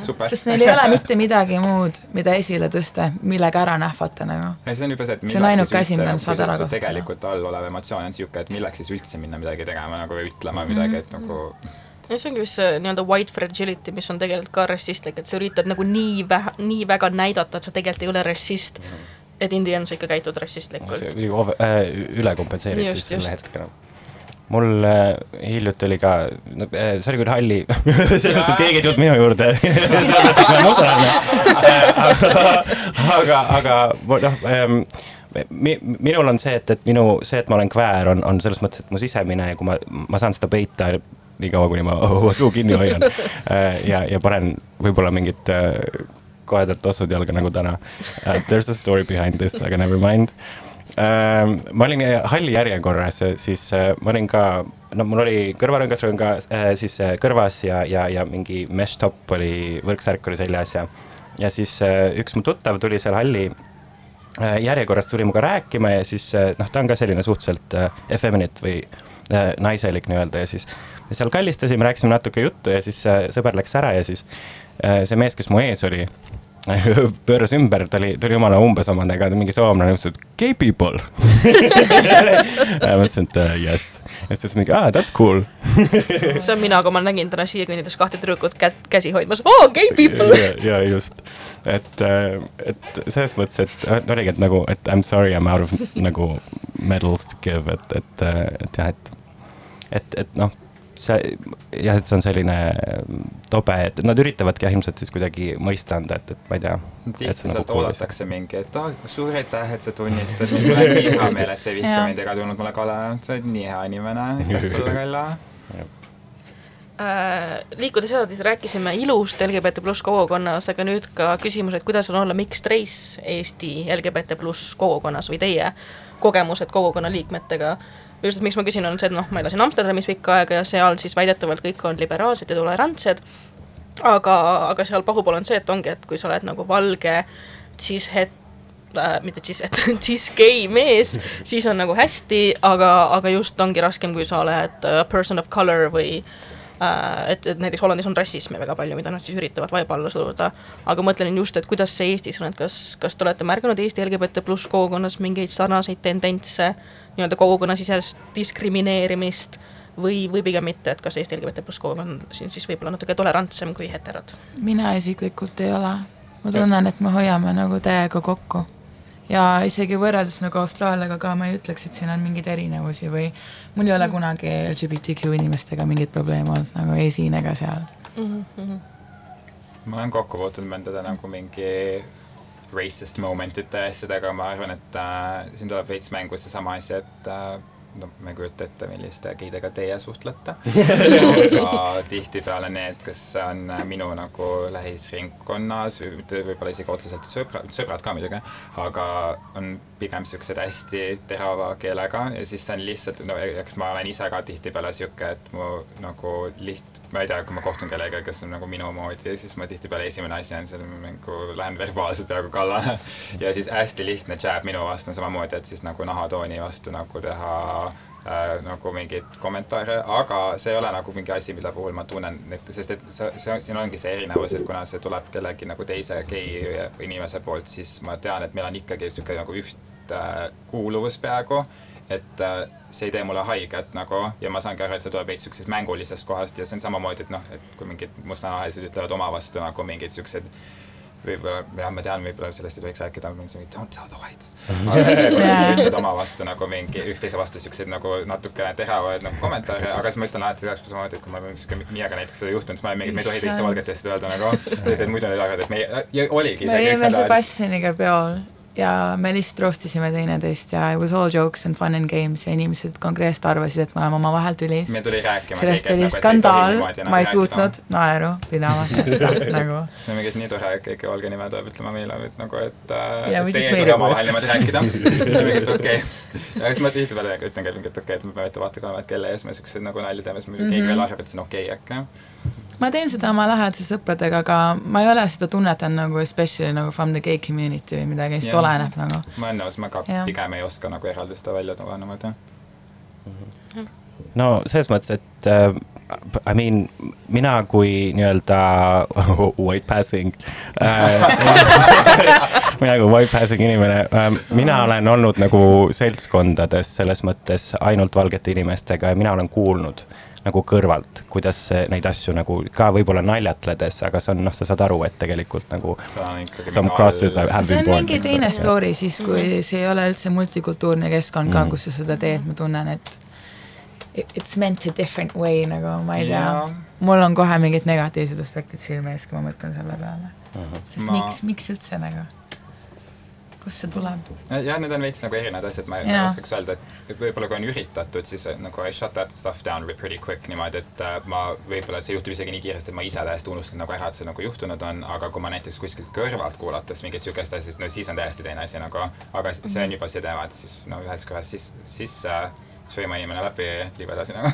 Super. sest neil ei ole mitte midagi muud, mida esile tõsta, millega ära nähvata nagu. see on juba see, et see on ainuke asi, mida nad saavad ära kasutada. tegelikult all olev emotsioon on niisugune, et milleks siis üldse minna midagi tegema nagu või ütlema mm -hmm. midagi, et nagu ja see ongi vist see nii-öelda white fragility, mis on tegelikult ka rassistlik, et sa üritad nagu nii vähe, nii väga näidata, et sa tegelikult ei ole rassist. Mm, -hmm. et in the end sa ikka käitud rassistlikult. Äh, üle kompenseerid siis selle hetkena. Mul äh, hiljuti oli ka, no äh, see oli küll halli selles mõttes, et keegi ei tulnud minu juurde. Aga, aga noh ähm, mi, minul on see, et, et minu, see, et ma olen kväär, on, on selles mõttes, et mu sisemine ja kui ma, ma saan seda peita nii kaua, kuni ma oma suu kinni hoian äh, ja, ja panen võib-olla mingit äh, kohedat tossud jalga nagu täna. There is a story behind this, aga never mind Uh, ma olin halli järjekorras, siis uh, ma olin ka, no mul oli kõrvarõngasrõnga uh, siis uh, kõrvas ja, ja, ja mingi mesh top oli, võrksärk oli seljas ja, ja siis uh, üks mu tuttav tuli seal halli uh, järjekorras, tuli minuga rääkima ja siis uh, noh, ta on ka selline suhteliselt uh, effeminate või uh, naiselik nii-öelda ja siis me seal kallistasime, rääkisime natuke juttu ja siis uh, sõber läks ära ja siis uh, see mees, kes mu ees oli pööras ümber, ta oli, tuli omale umbes omadega, mingi soomlane, ütles, et gay people mõtlesin, et uh, yes. ja siis ta ütles mingi, aa, that's cool. See on mina, kui ma nägin täna siia kõndides kahte tüdrukut kätt, käsi hoidmas, oo, gay people ja, ja just, et, äh, et selles mõttes, et äh, oligi, et nagu, et I m sorry, I m out of nagu medals to give, et, et, et jah, et, et, et noh see jah, et see on selline mm, tobe, et nad üritavadki ilmselt siis kuidagi mõista anda, et, et ma ei tea. tihti sealt nagu oodatakse mingi, et oh, suur aitäh, et sa tunnistad, mul on nii hea meel, et sa ei vihka mind ega tulnud mulle kala, sa oled nii hea inimene, aitäh sulle, Kalla. Äh, liikudes edasi, rääkisime ilust LGBT pluss kogukonnas, aga nüüd ka küsimus, et kuidas on olla mixed race Eesti LGBT pluss kogukonnas või teie kogemused kogukonna liikmetega just, miks ma küsin, on see, et noh, ma elasin Amsterdamis pikka aega ja seal siis väidetavalt kõik on liberaalsed ja tolerantsed, aga, aga seal pahupool on see, et ongi, et kui sa oled nagu valge, siis het-, äh, mitte siis, et siis gei mees, siis on nagu hästi, aga, aga just ongi raskem, kui sa oled a person of color või äh, et, et näiteks Hollandis on rassismi väga palju, mida nad siis üritavad vaiba alla suruda. aga mõtlen just, et kuidas see Eestis on, et kas, kas te olete märganud Eesti LGBT pluss kogukonnas mingeid sarnaseid tendentse nii-öelda kogukonnasisest diskrimineerimist või, või pigem mitte, et kas Eesti LGBT pluss kool on siin siis võib-olla natuke tolerantsem kui heterod? mina isiklikult ei ole. ma tunnen, et me hoiame nagu täiega kokku. Ja isegi võrreldes nagu Austraaliaga ka ma ei ütleks, et siin on mingeid erinevusi või mul ei ole kunagi LGBTQ inimestega mingeid probleeme olnud nagu ei siin ega seal. ma olen kokku puutunud nende nagu mingi racist moment'ite ja asjadega, ma arvan, et äh, siin tuleb veits mängu seesama asi, et äh, no ma ei kujuta ette, milliste geidega teie suhtlete. aga tihtipeale need, kes on minu nagu lähisringkonnas võib-olla isegi otseselt sõbrad, sõbrad ka muidugi, aga on pigem siuksed hästi terava keelega ja siis see on lihtsalt, no eks ma olen ise ka tihtipeale sihuke, et mu nagu liht-, ma ei tea, kui ma kohtun kellegagi, kes on nagu minu moodi, siis ma tihtipeale esimene asi on seal nagu lähen verbaalselt peaaegu kallale. Ja siis hästi lihtne jab minu vastu on samamoodi, et siis nagu nahatooni vastu nagu teha äh, nagu mingeid kommentaare, aga see ei ole nagu mingi asi, mille puhul ma tunnen, et sest et see, see, siin ongi see erinevus, et kuna see tuleb kellegi nagu teise gei inimese poolt, siis ma tean, et meil on ikkagi sihuke nagu ühtkuuluvus peaaegu et äh, see ei tee mulle haiget nagu ja ma saangi aru, et see tuleb veits siuksest mängulisest kohast ja see on samamoodi, et noh, et kui mingid mustanahalised ütlevad oma vastu nagu mingid siuksed võib-olla, jah, ma tean, võib-olla sellest ei tohiks rääkida, aga mingi don't tell the whites. ütlevad oma vastu nagu mingi üksteise vastu siukseid nagu natukene teravaid nagu kommentaare, aga siis ma ütlen alati täpselt samamoodi, et kui mul on siuke Miaga näiteks seda juhtunud, siis ma olen mingi, me ei tohi teiste valgetest öelda nagu, sest et muidu nad arvavad, et meie, ja oligi me olime Sebastianiga peol ja me lihtsalt roostisime teineteist ja it was all jokes and fun and games ja inimesed kongreessist arvasid, et me oleme omavahel tülis. me tuli rääkima. sellest oli skandaal, ma ei suutnud naeru pidamata nagu. see on mingi, et nii tore, et keegi valge nime tuleb ütlema meile, et nagu, et äh, teie ei it omavahel niimoodi rääkida. ja mingi, et okei okay.. ja siis ma tihtipeale ütlengi, et mingi, et okei okay,, et me peame ette vaatama, et kelle ees me siukseid nagu nalju teeme, siis muidu keegi Mhm. veel arvab, et see on okei okay, äkki. Ma teen seda oma lähedaste sõpradega, aga ma ei ole seda tunnetanud nagu especially nagu from the gay community või midagi, Jah. oleneb nagu. ma olen nõus, ma ka Jah. pigem ei oska nagu eraldi seda välja tuua niimoodi. no selles mõttes, et äh, I mean, mina kui nii-öelda white passing äh, mina kui white passing inimene äh,, mina olen olnud nagu seltskondades selles mõttes ainult valgete inimestega ja mina olen kuulnud nagu kõrvalt, kuidas see- neid asju nagu ka võib-olla naljatledes, aga see on noh, sa saad aru, et tegelikult nagu see on mingi teine story siis, kui see ei ole üldse multikultuurne keskkond ka Mhm., kus sa seda teed, ma tunnen, et it- it's meant a different way nagu ma ei tea Jaa., mul on kohe mingid negatiivsed aspektid silme ees, kui ma mõtlen selle peale. sest Ma- ma... miks, miks üldse nagu, kust see tuleb? jah, need on veits nagu erinevad asjad, ma ei oskaks öelda, et võib-olla kui on üritatud, siis äh, nagu I shut that stuff down pretty quick niimoodi, et äh, ma võib-olla see juhtub isegi nii kiiresti, et ma ise täiesti unustan nagu ära, et see nagu juhtunud on, aga kui ma näiteks kuskilt kõrvalt kuulates mingit siukest asja, siis no siis on täiesti teine asi nagu, aga see on juba see teema, et siis no ühes kohas siis, siis äh, sööma inimene läbi ja liigub edasi nagu.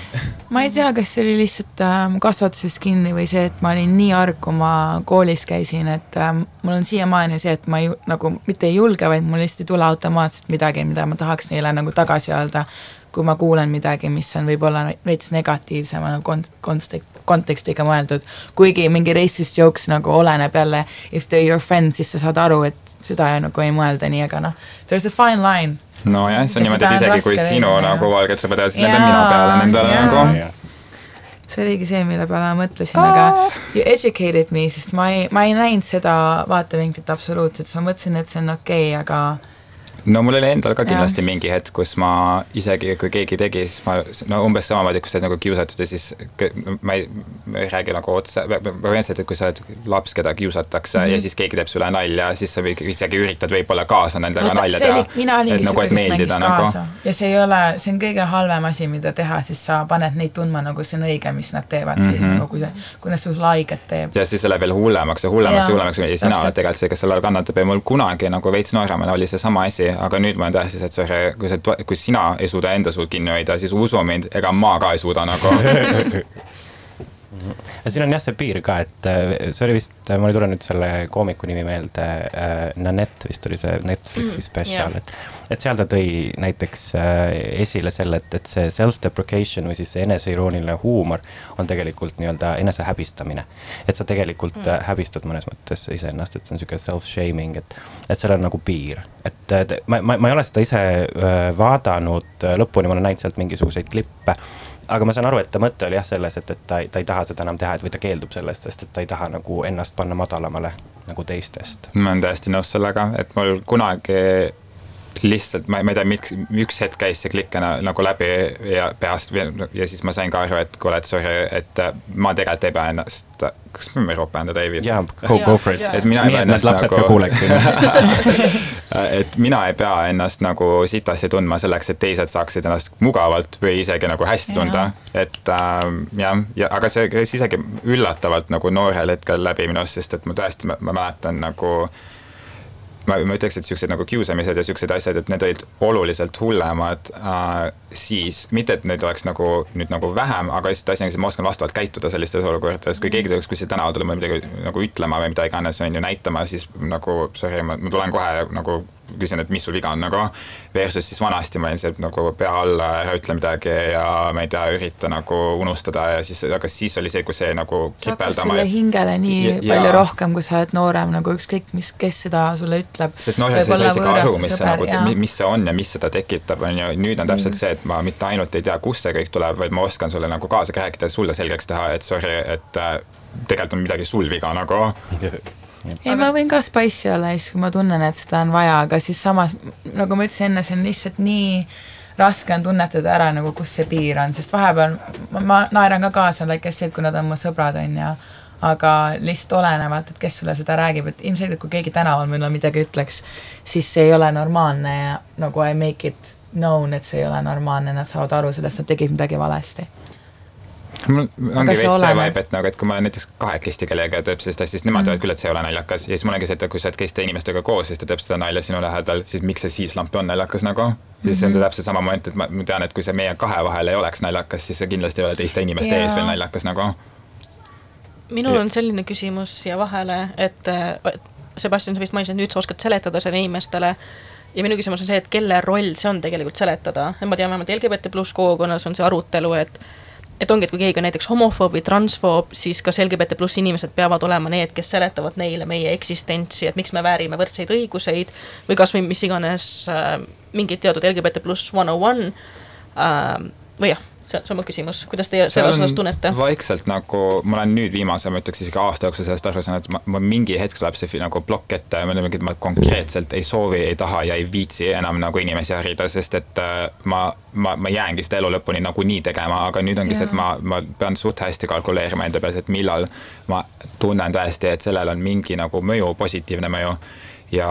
ma ei tea, kas see oli lihtsalt ähm, kasvatuses kinni või see, et ma olin nii arg, kui ma koolis käisin, et ähm, mul on siiamaani see, et ma ei, nagu mitte ei julge, vaid mul lihtsalt ei tule automaatselt midagi, mida ma tahaks neile nagu tagasi öelda, kui ma kuulen midagi, mis on võib-olla veits negatiivsema nagu kont-, kontek-, kontekstiga mõeldud. kuigi mingi racist jokes nagu oleneb jälle, if they are your friend, siis sa saad aru, et seda nagu ei mõelda nii, aga noh, there is a fine line. nojah, see on Ja niimoodi, et on isegi kui sinu leida, nagu sõbrad teevad, siis Jaa, nende mina peale nendele nagu. see oligi see, mille peale ma mõtlesin, aga you educated me, sest ma ei, ma ei näinud seda vaatevinklit absoluutselt, siis ma mõtlesin, et see on okei okay,, aga no mul oli endal ka kindlasti mingi hetk, kus ma isegi, kui keegi tegi, siis ma no umbes samamoodi, kui sa oled nagu kiusatud ja siis ma ei, ma ei räägi nagu otse, põhimõtteliselt, et kui sa oled laps, keda kiusatakse mm -hmm. ja siis keegi teeb sulle nalja, siis sa isegi üritad võib-olla kaasa nendega Vaata, nalja teha mina olingi et nagu, siuke, et kes mängis meeldida nagu kaasa. ja see ei ole, see on kõige halvem asi, mida teha, siis sa paned neid tundma nagu see on õige, mis nad teevad mm, -hmm. siis Mhm. nagu kui see, kui nad sulle haiget teeb. ja siis see läheb veel hullemaks ja hullemaks ja hullemaks ja sina oled tegelikult see, kes selle all kannatab ja mul kunagi nagu veits nooremana oli seesama asi, aga nüüd ma olen täiesti see, et sorry, kui sa, kui sina ei suuda enda suud kinni hoida, siis usu mind, ega ma ka ei suuda nagu. ja siin on jah see piir ka, et äh, see oli vist, mul ei tule nüüd selle koomiku nimi meelde äh,, Nanette vist oli see Netflixi Mm, spetsial jah., et, et seal ta tõi näiteks äh, esile selle, et, et see self-deprecation või siis see eneseirooniline huumor on tegelikult nii-öelda enesehäbistamine. et sa tegelikult mm. häbistad mõnes mõttes iseennast, et see on sihuke self-shaming, et, et seal on nagu piir, et ma, ma, ma ei ole seda ise äh, vaadanud äh, lõpuni, ma olen näinud sealt mingisuguseid klippe aga ma saan aru, et ta mõte oli jah selles, et, et ta ta ei taha seda enam teha, et või ta keeldub sellest, sest et ta ei taha nagu ennast panna madalamale nagu teistest. ma olen täiesti nõus sellega, et mul kunagi lihtsalt ma, ma ei tea, miks, üks hetk käis see klikk na, nagu läbi ja peast ja siis ma sain ka aru, et kuule, et sorry, et äh, ma tegelikult ei pea ennast, kas me võime ropendada, Eivi? jaa, go, go for it. et mina ei pea ennast nagu et mina ei pea ennast nagu sitasti tundma selleks, et teised saaksid ennast mugavalt või isegi nagu hästi tunda. et äh, jah, ja aga see käis isegi üllatavalt nagu noorel hetkel läbi minust, sest et ma tõesti, ma mäletan nagu ma, ma ütleks, et siuksed nagu kiusamised ja siuksed asjad, et need olid oluliselt hullemad äh, siis, mitte et neid oleks nagu nüüd nagu vähem, aga lihtsalt asi on, et ma oskan vastavalt käituda sellistes olukordades, kui keegi tuleks kuskil tänaval mulle midagi nagu ütlema või mida iganes on ju näitama, siis nagu sorry, ma tulen kohe nagu küsin, et mis sul viga on nagu. Versus siis vanasti ma olin see nagu pea alla, ära ütle midagi ja ma ei tea, ürita nagu unustada ja siis, aga siis oli see, kui see nagu kipeldama. sulle hingele nii Ja- ja, palju jaa. rohkem, kui sa oled noorem, nagu ükskõik, mis, kes seda sulle ütleb. sest noorel sa ei saa isegi aru, mis see nagu, mis see on ja mis seda tekitab, on ju, nüüd on täpselt see, et ma mitte ainult ei tea, kust see kõik tuleb, vaid ma oskan sulle nagu kaasa rääkida ja sulle selgeks teha, et sorry, et äh, tegelikult on midagi sul viga nagu. ei, ma võin ka spicy olla siis, kui ma tunnen, et seda on vaja, aga siis samas, nagu ma ütlesin enne, see on lihtsalt nii raske on tunnetada ära nagu, kus see piir on, sest vahepeal ma, ma naeran ka kaasa like I said, kui nad on mu sõbrad, on ju, aga lihtsalt olenevalt, et kes sulle seda räägib, et ilmselgelt kui keegi tänaval mulle midagi ütleks, siis see ei ole normaalne ja nagu I make it known, et see ei ole normaalne, nad saavad aru sellest, nad tegid midagi valesti. Ongi veits see vibe, et nagu, et kui ma näiteks kahekesti kellegagi teeb sellist asja, siis nemad teavad küll, et see ei ole naljakas ja siis mul ongi see, et kui sa oled teiste inimestega koos, siis ta teeb seda nalja sinu lähedal, siis miks see siis lamp on naljakas nagu. siis on ta täpselt sama moment, et ma, ma tean, et kui see meie kahe vahel ei oleks naljakas, siis see kindlasti ei ole teiste inimeste Jaa. ees veel naljakas nagu. minul Ja- on selline küsimus siia vahele, et Sebastian, sa vist mainisid, et nüüd sa oskad seletada selle inimestele ja minu küsimus on see, et kelle roll see on tegelikult seletada, et ma tean vähemalt LGBT pluss kogukonnas on see arutelu, et et ongi, et kui keegi on näiteks homofoob või transfoob, siis kas LGBT pluss inimesed peavad olema need, kes seletavad neile meie eksistentsi, et miks me väärime võrdseid õiguseid või kas või mis iganes äh, mingid teatud LGBT pluss one on one äh, või jah, see, on mu küsimus, kuidas teie selles osas tunnete? vaikselt nagu, ma olen nüüd viimase, ma ütleks isegi aasta jooksul sellest aru saanud, et ma, ma mingi hetk tuleb see nagu plokk ette ja ma ütlen, et ma konkreetselt ei soovi, ei taha ja ei viitsi enam nagu inimesi harida, sest et äh, ma, ma, ma jäängi seda elu lõpuni nagunii tegema, aga nüüd ongi see, et ma, ma pean suht hästi kalkuleerima enda peas, et millal ma tunnen tõesti, et sellel on mingi nagu mõju, positiivne mõju. Ja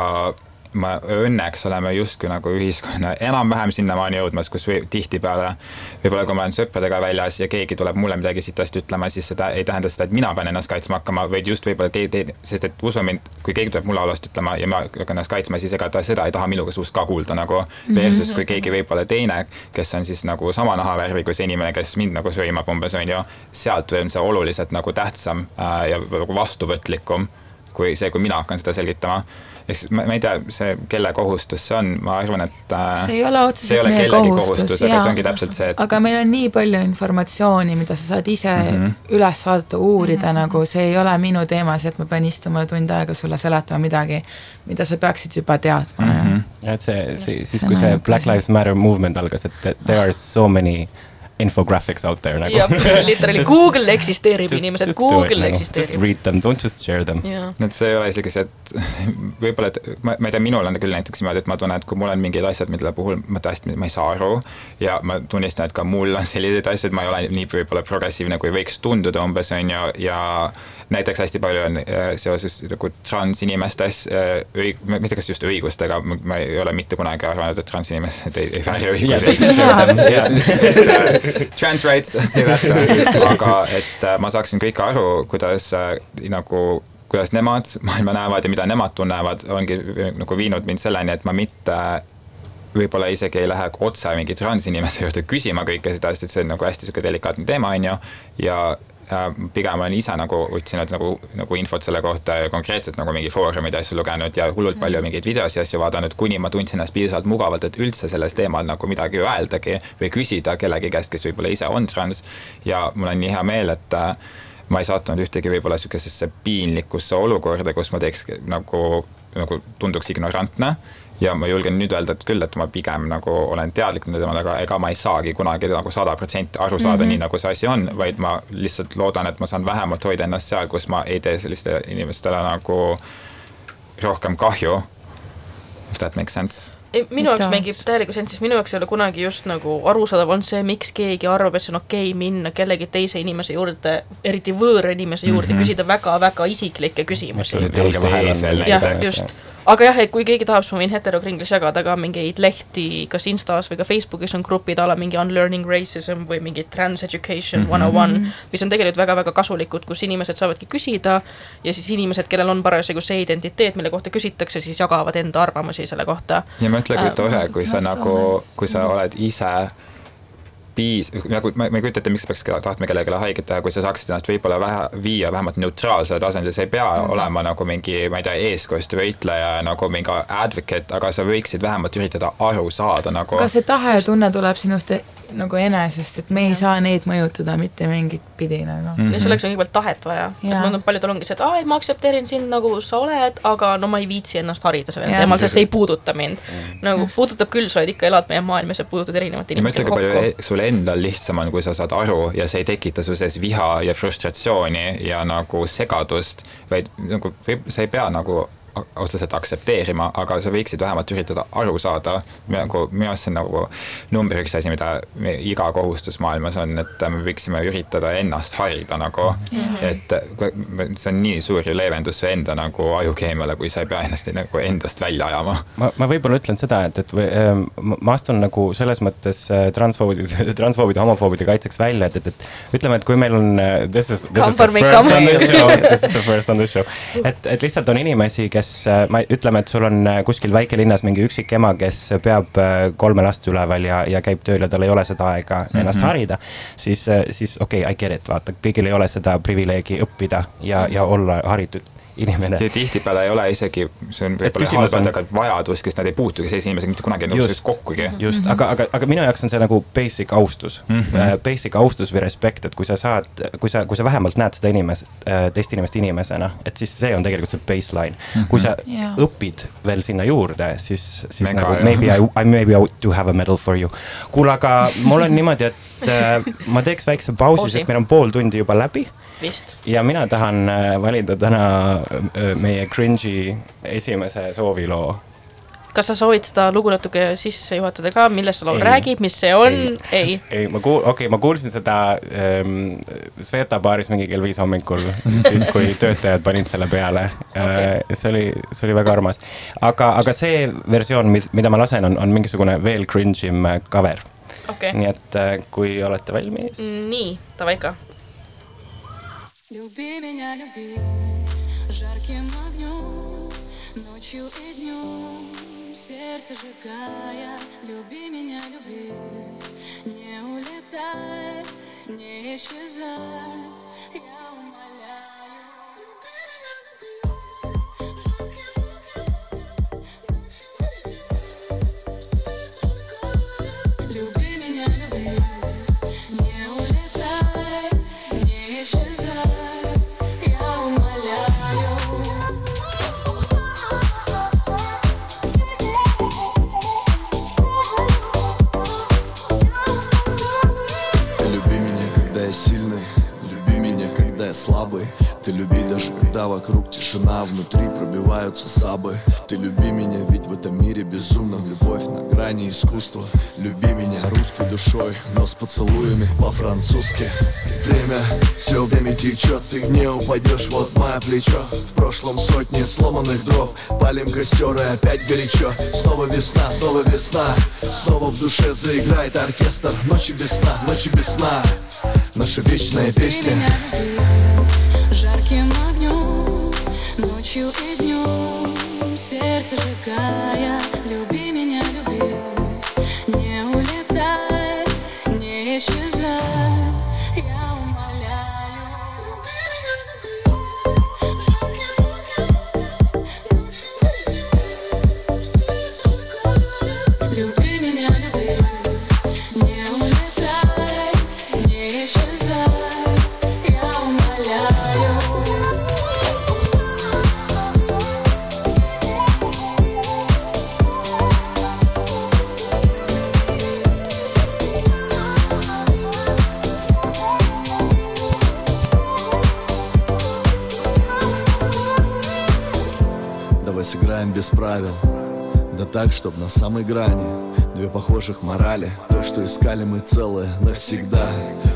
ma õnneks oleme justkui nagu ühiskonna enam-vähem sinnamaani jõudmas, kus või, tihtipeale võib-olla kui ma olen sõpradega väljas ja keegi tuleb mulle midagi sitast ütlema, siis seda ei tähenda seda, et mina pean ennast kaitsma hakkama, vaid just võib-olla te, te, sest et usu mind, kui keegi tuleb mulle halvasti ütlema ja ma hakkan ennast kaitsma, siis ega ta seda ei taha minuga suust ka kuulda nagu. Versus kui keegi võib-olla teine, kes on siis nagu sama nahavärvi kui see inimene, kes mind nagu sõimab umbes on ju, sealt on see oluliselt nagu tähtsam äh, ja nagu vastuvõtlikum kui see, kui mina hakkan seda selgitama. Ehk siis ma, ma ei tea, see, kelle kohustus see on, ma arvan, et äh, see ei ole see ei otseselt ole meie kellegi kohustus, kohustus, aga see ongi täpselt see, et aga meil on nii palju informatsiooni, mida sa saad ise mm. -hmm. üles vaadata, uurida mm, -hmm. nagu see ei ole minu teema, see, et ma pean istuma tund aega sulle seletama midagi, mida sa peaksid juba teadma mm. mm. -hmm. ja et see, see, siis See kui see Black. Lives Matter movement algas, et there are so many infographics out there nagu. jah, literally Google eksisteerib inimesed, Google Just eksisteerib. read them, don't just share them. jaa, et see ei ole isegi see, et võib-olla, et ma, ma ei tea, minul on küll näiteks niimoodi, et ma tunnen, et kui mul on mingid asjad, mille puhul ma tõesti, ma ei saa aru ja ma tunnistan, et ka mul on selliseid asju, et ma ei ole nii võib-olla progressiivne, kui võiks tunduda umbes, on ju, ja näiteks hästi palju on äh, seoses nagu transinimestes äh, õig-, tea, kas just õigustega, ma ei ole mitte kunagi arvanud, et transinimesed ei, ei vääri õigusi. äh, trans rights, aga et ma saaksin kõike aru, kuidas nagu kuidas nemad maailma näevad ja mida nemad tunnevad, ongi nagu viinud mind selleni, et ma mitte võib-olla isegi ei lähe otse mingi transinimese juurde küsima kõike seda, sest et see on nagu hästi sihuke delikaatne teema, on ju, ja pigem olen ise nagu otsinud nagu, nagu infot selle kohta ja konkreetselt nagu mingi foorumeid ja asju lugenud ja hullult palju mingeid videosi ja asju vaadanud, kuni ma tundsin ennast piisavalt mugavalt, et üldse selles teemal nagu midagi öeldagi või küsida kellegi käest, kes võib-olla ise on trans. ja mul on nii hea meel, et äh, ma ei sattunud ühtegi võib-olla sihukesesse piinlikusse olukorda, kus ma teeks nagu, nagu tunduks ignorantne ja ma julgen nüüd öelda, et küll, et ma pigem nagu olen teadlik nende teemal, aga ega ma ei saagi kunagi nagu sada protsenti aru saada mm, -hmm. nii nagu see asi on, vaid ma lihtsalt loodan, et ma saan vähemalt hoida ennast seal, kus ma ei tee sellistele inimestele nagu rohkem kahju. If that makes sense Ei, minu jaoks mängib täielikku sensi, sest minu jaoks ei ole kunagi just nagu arusaadav olnud see, miks keegi arvab, et see on okei okay minna kellegi teise inimese juurde, eriti võõra inimese juurde mm, -hmm. küsida väga-väga isiklikke küsimusi. Näiteks. just. Aga jah, et kui keegi tahab, siis ma võin heterokringlis jagada ka mingeid lehti, kas Instas või ka Facebookis on grupid a la mingi Unlearning Racism või mingi Trans Education one on one, mis on tegelikult väga-väga kasulikud, kus inimesed saavadki küsida ja siis inimesed, kellel on parasjagu see identiteet, mille kohta küsitakse, siis jagavad enda arvamusi selle kohta. ja mõtle, kujuta ühe, kui sa nagu kui sa oled ise piis-, nagu ma, ma ei kujuta ette, miks peaks tahtma kellelegi haiget teha, kui sa saaksid ennast võib-olla vähe, viia vähemalt neutraalsele tasandile, sa ei pea mm -hmm. olema nagu mingi, ma ei tea, eeskostja võitleja ja nagu mingi advocate, aga sa võiksid vähemalt üritada aru saada nagu aga see tahe ja tunne tuleb sinust e- nagu enesest, et me ei saa neid mõjutada mitte mingit pidi nagu mm.. ja selleks on kõigepealt tahet vaja, et ma- paljudel ongi see, et aa, et ma aktsepteerin sind nagu sa oled, aga no ma ei viitsi ennast harida sellel teemal, sest see ei puuduta mind. nagu puudutab küll, sa oled ikka, elad meie maailmas ja puutud erinevate inimestega kui palju kokku. e- sul endal lihtsam on, kui sa saad aru ja see ei tekita su sees viha ja frustratsiooni ja nagu segadust, vaid nagu sa ei pea nagu otseselt aktsepteerima, aga sa võiksid vähemalt üritada aru saada, nagu minu arust see on nagu number üks asi, mida me, iga kohustus maailmas on, et me võiksime üritada ennast harida nagu. Mm, -hmm. et see on nii suur ju leevendus su enda nagu ajukeemiale, kui sa ei pea ennast nagu endast välja ajama. Ma, ma võib-olla ütlen seda, et, et või, ähm, ma astun nagu selles mõttes äh, transfoobide, transfoobide, homofoobide kaitseks välja, et, et, et ütleme, et kui meil on äh, this is, this is the first on this show, this is the first on this show, et, et lihtsalt on inimesi, kes, ma ütleme, et sul on äh, kuskil väikelinnas mingi üksik ema, kes peab äh, kolme last üleval ja, ja käib tööl ja tal ei ole seda aega ennast Mhm. harida, siis, siis okei okay,, I get it, vaata, kõigil ei ole seda privileegi õppida ja, ja olla haritud inimene ja tihtipeale ei ole isegi, see on võib-olla halb öelda, aga vajadus, kes nad ei puutugi sellise inimesega mitte kunagi nagu Just. sellest kokkugi. just, aga, aga, aga minu jaoks on see nagu basic austus mm. Mhm. -hmm. Basic austus või respekt, et kui sa saad, kui sa, kui sa vähemalt näed seda inimest, teist inimest inimesena, et siis see on tegelikult see baseline mm. -hmm. kui sa Jaa. õpid veel sinna juurde, siis, siis Mega, nagu jah. maybe I, I maybe I do have a medal for you. kuule, aga mul on niimoodi, et äh, ma teeks väikse Pausi. sest meil on pool tundi juba läbi vist. ja mina tahan äh, valida täna äh, meie cringe'i esimese sooviloo kas sa soovid seda lugu natuke sisse juhatada ka, millest see Ei. räägib, mis see on? ei. ei, ma kuul-, okei okay,, ma kuulsin seda ähm, Sveta baaris mingi kell viis hommikul, siis kui töötajad panid selle peale Okei. äh,. see oli, see oli väga armas. aga, aga see versioon, mida ma lasen, on, on mingisugune veel cringe im äh, cover. okei, nii et äh, kui olete valmis nii, davai ka. Люби меня, люби. Жарким огнем, ночью и днем, сердце сжигая. Люби меня, люби, не улетай, не исчезай, вокруг тишина Внутри пробиваются сабы. Ты люби меня, ведь в этом мире безумном Любовь на грани искусства. Люби меня русской душой Но с поцелуями по-французски. Время, все время течет Ты не упадешь, вот мое плечо. В прошлом сотни сломанных дров Палим костер и опять горячо. Снова весна, снова весна. Снова в душе заиграет оркестр. Ночи без сна, ночи без сна. Наша вечная песня. Жарким ночью и днем, сердце сжигая. Играем без правил. Да так, чтоб на самой грани. Две похожих морали. То, что искали мы целое навсегда.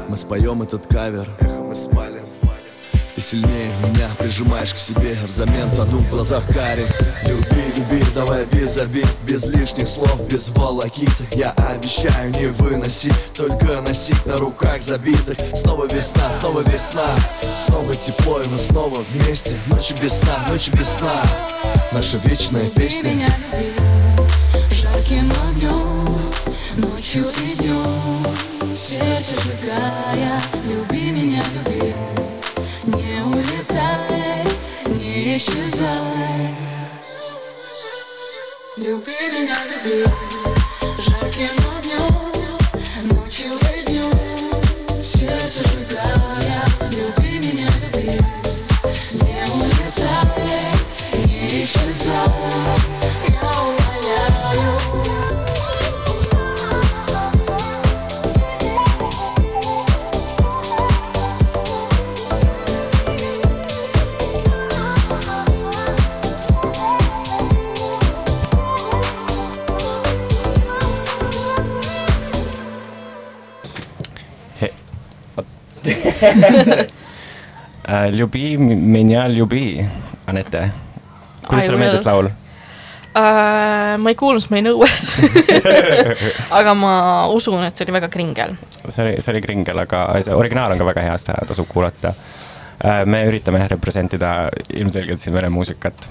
Мы споем этот кавер. Эхо мы спалим ты сильнее меня прижимаешь к себе Взамен. Тону в глазах карих. Люби, люби, давай без обид Без лишних слов, без волокит Я обещаю не выносить Только носить на руках забитых. Снова весна, снова весна. Снова тепло и мы снова вместе. Ночью без сна, ночью без сна Наша вечная песня. Меня, люби Жарким огнем Ночью и днем. Сердце сжигая Люби меня, люби. Не улетай Не исчезай. Люби меня, люби. Жарким огнем Ночью и днем. Сердце Äh, ljubi menja, ljubi, Anette. kuidas sulle meeldis laul? Uh, ma ei kuulnud, sest ma olin õues aga ma usun, et see oli väga kringel. see oli, see oli kringel, aga see originaal on ka väga hea, seda tasub kuulata uh,. me üritame representida ilmselgelt Silvere muusikat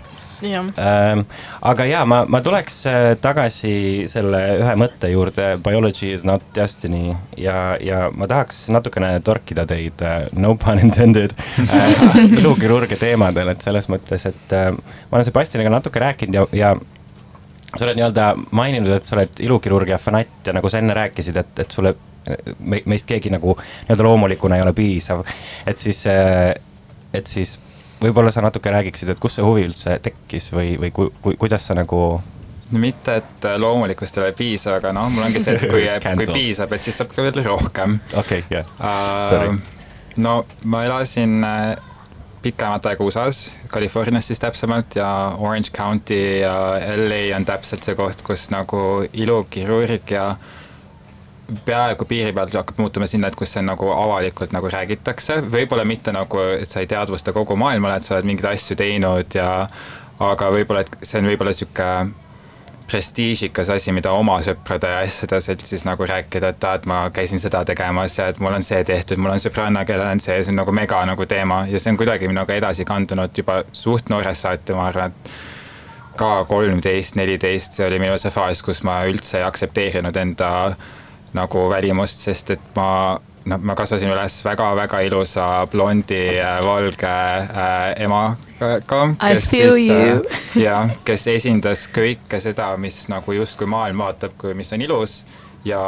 ähm,. aga jaa, ma, ma tuleks äh, tagasi selle ühe mõtte juurde, biology is not destiny. Ja, ja ma tahaks natukene torkida teid äh,, no pun intended äh, ilukirurgia teemadel, et selles mõttes, et äh, ma olen Sebastianiga natuke rääkinud ja, ja sa oled nii-öelda maininud, et sa oled ilukirurgia fanatt ja nagu sa enne rääkisid, et, et sulle me, meist keegi nagu nii-öelda loomulikuna ei ole piisav, et siis, et siis võib-olla sa natuke räägiksid, et kust see huvi üldse tekkis või, või ku, ku, kuidas sa nagu mitte, et loomulikust ei ole piisav, aga noh, mul ongi see, et kui, kui Cancel. piisab, et siis saab ka veel rohkem okei jah, Sorry. uh,. no ma elasin äh, pikemat aega USA-s, Californias siis täpsemalt ja Orange County ja LA on täpselt see koht, kus nagu ilukirurgia peaaegu piiri pealt hakkab muutuma sinna, et kus see nagu avalikult nagu räägitakse, võib-olla mitte nagu, et sa ei teadvusta kogu maailmale, et sa oled mingeid asju teinud ja aga võib-olla, et see on võib-olla sihuke prestiižikas asi, mida oma sõprade ja asjade seltsis nagu rääkida, et aa, et ma käisin seda tegemas ja et mul on see tehtud, mul on sõbranna, kellel on see, see on nagu mega nagu teema. Ja see on kuidagi minuga edasi kandunud juba suht noorest saati, ma arvan, et ka kolmteist, neliteist, see oli minu see faas, kus ma üldse ei aktsepteerinud enda nagu välimust, sest et ma noh, ma kasvasin üles väga-väga ilusa blondi äh, valge äh, emaga, kes siis äh, jah, kes esindas kõike seda, mis nagu justkui maailm vaatab, kui, mis on ilus. Ja